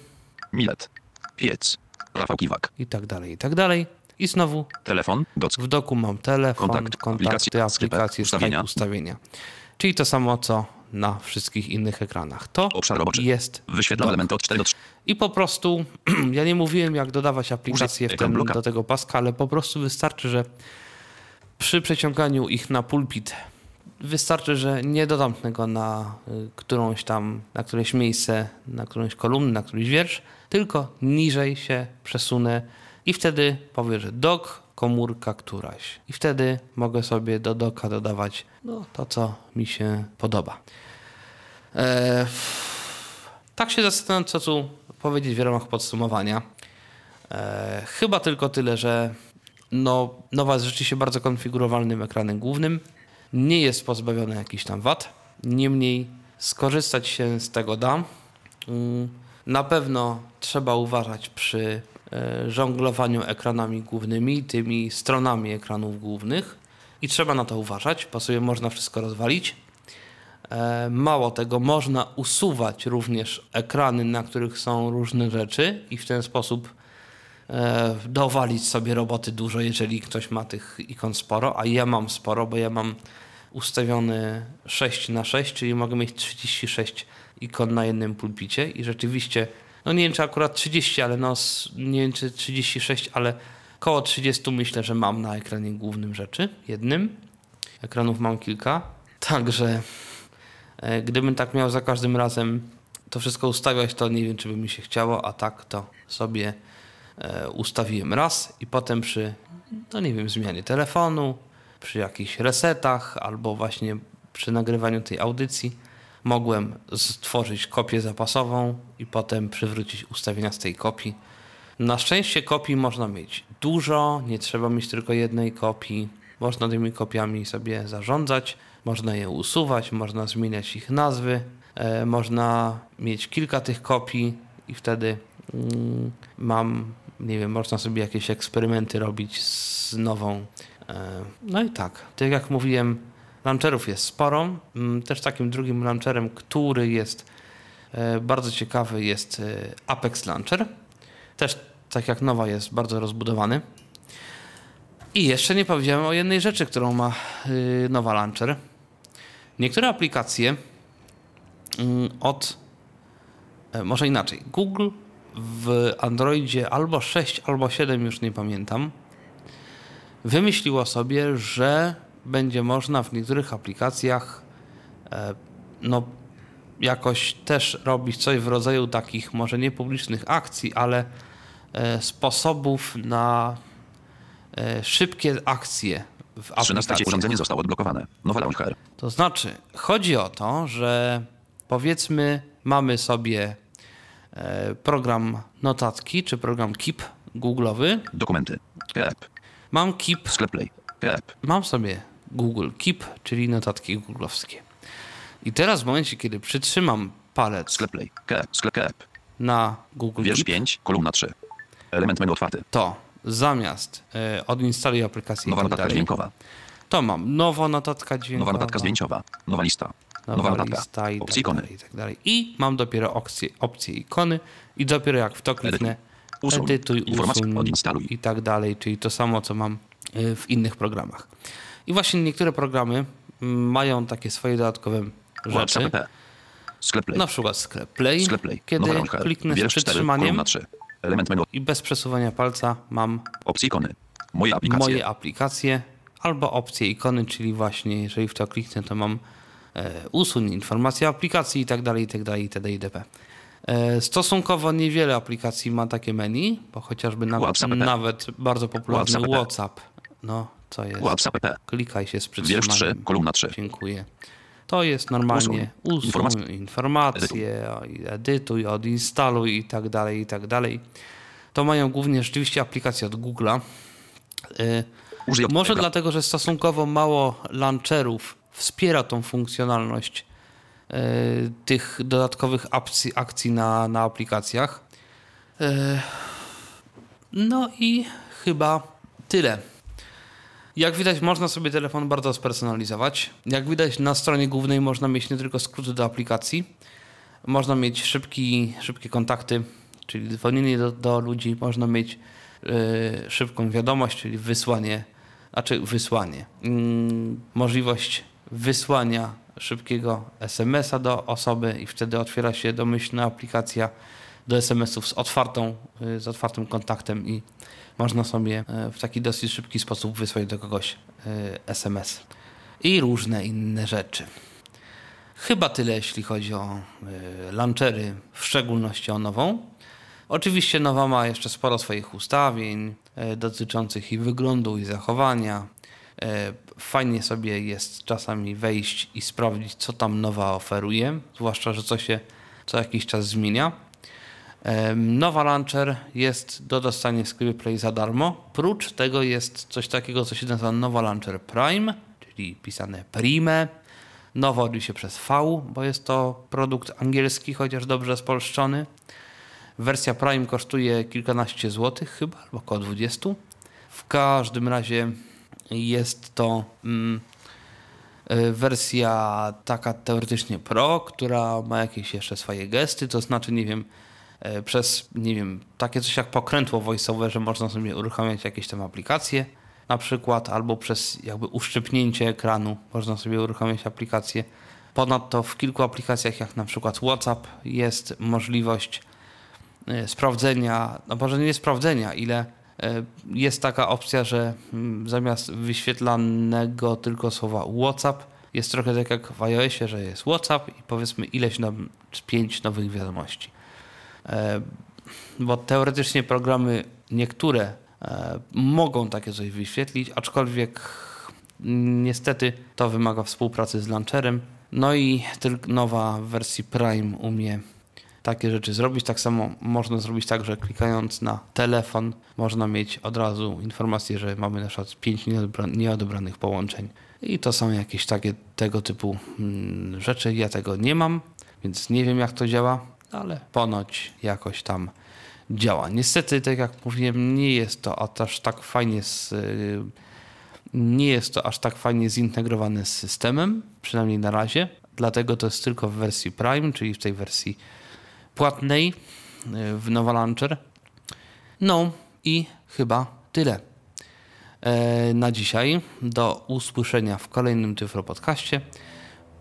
Milet. Piec. Rafał Kiwak. i tak dalej, i tak dalej. I znowu Telefon. Dock. w doku mam telefon, Kontakt, kontakty, aplikacje, aplikacje, sklepy, Skype, ustawienia. ustawienia. Czyli to samo, co na wszystkich innych ekranach. To Obszar roboczy. jest Wyświetlam elementy od 4 do 3. I po prostu, *clears throat* ja nie mówiłem, jak dodawać aplikacje w ten, do tego paska, ale po prostu wystarczy, że przy przeciąganiu ich na pulpit wystarczy, że nie dodam tego na y, którąś tam, na któreś miejsce, na którąś kolumnę, na któryś wiersz, tylko niżej się przesunę i wtedy powie, że dok, komórka któraś. I wtedy mogę sobie do doka dodawać no, to, co mi się podoba. E, tak się zastanawiam, co tu powiedzieć w ramach podsumowania. E, chyba tylko tyle, że no, nowa jest rzeczywiście bardzo konfigurowalnym ekranem głównym. Nie jest pozbawiony jakichś tam wad. Niemniej skorzystać się z tego da. Mm, Na pewno trzeba uważać przy żonglowaniu ekranami głównymi, tymi stronami ekranów głównych. I trzeba na to uważać, sobie można wszystko rozwalić. E, Mało tego, można usuwać również ekrany, na których są różne rzeczy i w ten sposób e, dowalić sobie roboty dużo, jeżeli ktoś ma tych ikon sporo, a ja mam sporo, bo ja mam ustawiony 6 na 6 czyli mogę mieć 36 ikon na jednym pulpicie i rzeczywiście, no nie wiem czy akurat 30, ale no nie wiem czy 36, ale koło 30 myślę, że mam na ekranie głównym rzeczy, jednym. Ekranów mam kilka, także e, gdybym tak miał za każdym razem to wszystko ustawiać, to nie wiem, czy by mi się chciało, a tak to sobie e, ustawiłem raz i potem przy, no nie wiem, zmianie telefonu, przy jakichś resetach albo właśnie przy nagrywaniu tej audycji mogłem stworzyć kopię zapasową i potem przywrócić ustawienia z tej kopii. Na szczęście kopii można mieć dużo, nie trzeba mieć tylko jednej kopii. Można tymi kopiami sobie zarządzać, można je usuwać, można zmieniać ich nazwy, e, można mieć kilka tych kopii i wtedy mm, mam, nie wiem, można sobie jakieś eksperymenty robić z nową. E, no i tak, tak jak mówiłem, launcherów jest sporo. Mm, też takim drugim launcherem, który jest e, bardzo ciekawy, jest e, Apex Launcher. Też, tak jak nowa, jest bardzo rozbudowany. I jeszcze nie powiedziałem o jednej rzeczy, którą ma y, nowa launcher. Niektóre aplikacje mm, od, e, może inaczej, Google w Androidzie albo 6, albo 7, już nie pamiętam, wymyśliło sobie, że będzie można w niektórych aplikacjach e, no, jakoś też robić coś w rodzaju takich, może nie publicznych akcji, ale e, sposobów na e, szybkie akcje w 13 aplikacji. urządzenie zostało odblokowane. Nowa launcher. To znaczy, chodzi o to, że powiedzmy, mamy sobie program notatki, czy program Keep Google'owy. Dokumenty. Keep. Mam Keep, Sklep Play. Keep. mam sobie Google Keep, czyli notatki googlowskie. I teraz w momencie, kiedy przytrzymam palec Sklep Play. Keep. Sklep Keep. na Google Wiersz Keep, 5, kolumna 3. Element menu otwarty. to zamiast e, odinstaluj aplikację Nowa notatka dalej, dźwiękowa. to mam nowa notatka dźwiękowa. Nowa notatka zdjęciowa. Nowa lista. nowa, Nowa notatka. lista i Opcje tak ikony. dalej, i tak dalej. I mam dopiero opcje, opcje ikony i dopiero jak w to kliknę, Usuń. edytuj, Informacje usuń odinstaluj. i tak dalej, czyli to samo, co mam y, w innych programach. I właśnie niektóre programy mm, mają takie swoje dodatkowe rzeczy, PP. Sklep Play. na przykład sklep Play, Sklep Play. Kiedy kliknę z 4, przytrzymaniem kolumna 3. Element menu. i bez przesuwania palca mam Opcje ikony. Moje aplikacje. moje aplikacje albo opcje ikony, czyli właśnie jeżeli w to kliknę, to mam e, usuń informacje o aplikacji i tak dalej, i tak dalej, itd. itp. E, stosunkowo niewiele aplikacji ma takie menu, bo chociażby nawet, nawet bardzo popularny WhatsApp. WhatsApp. No, co jest? WhatsApp PP. Klikaj się z Wiersz 3, przytrzymaniem. kolumna 3. Dziękuję. To jest normalnie usuń, Informacje. informacje, edytuj. odinstaluj i tak dalej, i tak dalej. To mają głównie rzeczywiście aplikacje od Google'a. Y, Użyj Może dlatego, że stosunkowo mało launcherów wspiera tą funkcjonalność y, tych dodatkowych akcji, akcji na, na aplikacjach. Y, no i chyba tyle. Jak widać, można sobie telefon bardzo spersonalizować. Jak widać, na stronie głównej można mieć nie tylko skróty do aplikacji, można mieć szybki, szybkie kontakty, czyli dzwonienie do, do ludzi, można mieć yy, szybką wiadomość, czyli wysłanie, znaczy wysłanie, mm, możliwość wysłania szybkiego SMS-a do osoby i wtedy otwiera się domyślna aplikacja do SMS-ów z, otwartą, y, z otwartym kontaktem i można sobie y, w taki dosyć szybki sposób wysłać do kogoś SMS. I różne inne rzeczy. Chyba tyle, jeśli chodzi o y, launchery, w szczególności o nową. Oczywiście nowa ma jeszcze sporo swoich ustawień dotyczących i wyglądu, i zachowania. Fajnie sobie jest czasami wejść i sprawdzić, co tam nowa oferuje, zwłaszcza, że co się co jakiś czas zmienia. Nowa launcher jest do dostania w sklepie Play za darmo. Prócz tego jest coś takiego, co się nazywa Nowa Launcher Prime, czyli pisane Prime. Nowo oczywiście przez V, bo jest to produkt angielski, chociaż dobrze spolszczony. Wersja Prime kosztuje kilkanaście złotych chyba, albo około 20. W każdym razie jest to mm, y, wersja taka teoretycznie Pro, która ma jakieś jeszcze swoje gesty, to znaczy, nie wiem, e, przez, nie wiem, takie coś jak pokrętło voiceover, że można sobie uruchamiać jakieś tam aplikacje na przykład, albo przez jakby uszczypnięcie ekranu można sobie uruchamiać aplikacje. Ponadto w kilku aplikacjach, jak na przykład WhatsApp, jest możliwość e, sprawdzenia, no może nie sprawdzenia, ile e, jest taka opcja, że mm, zamiast wyświetlanego tylko słowa WhatsApp, jest trochę tak jak w iOSie, że jest WhatsApp i powiedzmy ileś nam pięć nowych wiadomości. E, bo teoretycznie programy niektóre e, mogą takie coś wyświetlić, aczkolwiek niestety to wymaga współpracy z launcherem. No i tylko nowa w wersji Prime umie takie rzeczy zrobić. Tak samo można zrobić tak, że klikając na telefon można mieć od razu informację, że mamy na przykład 5 nieodebranych połączeń. I to są jakieś takie tego typu mm, rzeczy. Ja tego nie mam, więc nie wiem jak to działa, ale ponoć jakoś tam działa. Niestety, tak jak mówiłem, nie jest to aż tak fajnie z, y, nie jest to aż tak fajnie zintegrowane z systemem, przynajmniej na razie. Dlatego to jest tylko w wersji Prime, czyli w tej wersji płatnej y, w Nova Launcher. No i chyba tyle e, na dzisiaj. Do usłyszenia w kolejnym Tyflo Podcaście.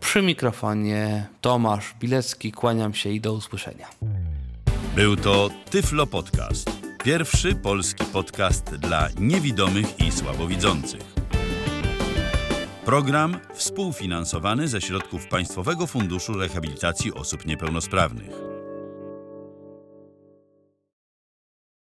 Przy mikrofonie Tomasz Bilecki. Kłaniam się i do usłyszenia. Był to Tyflo Podcast. Pierwszy polski podcast dla niewidomych i słabowidzących. Program współfinansowany ze środków Państwowego Funduszu Rehabilitacji Osób Niepełnosprawnych.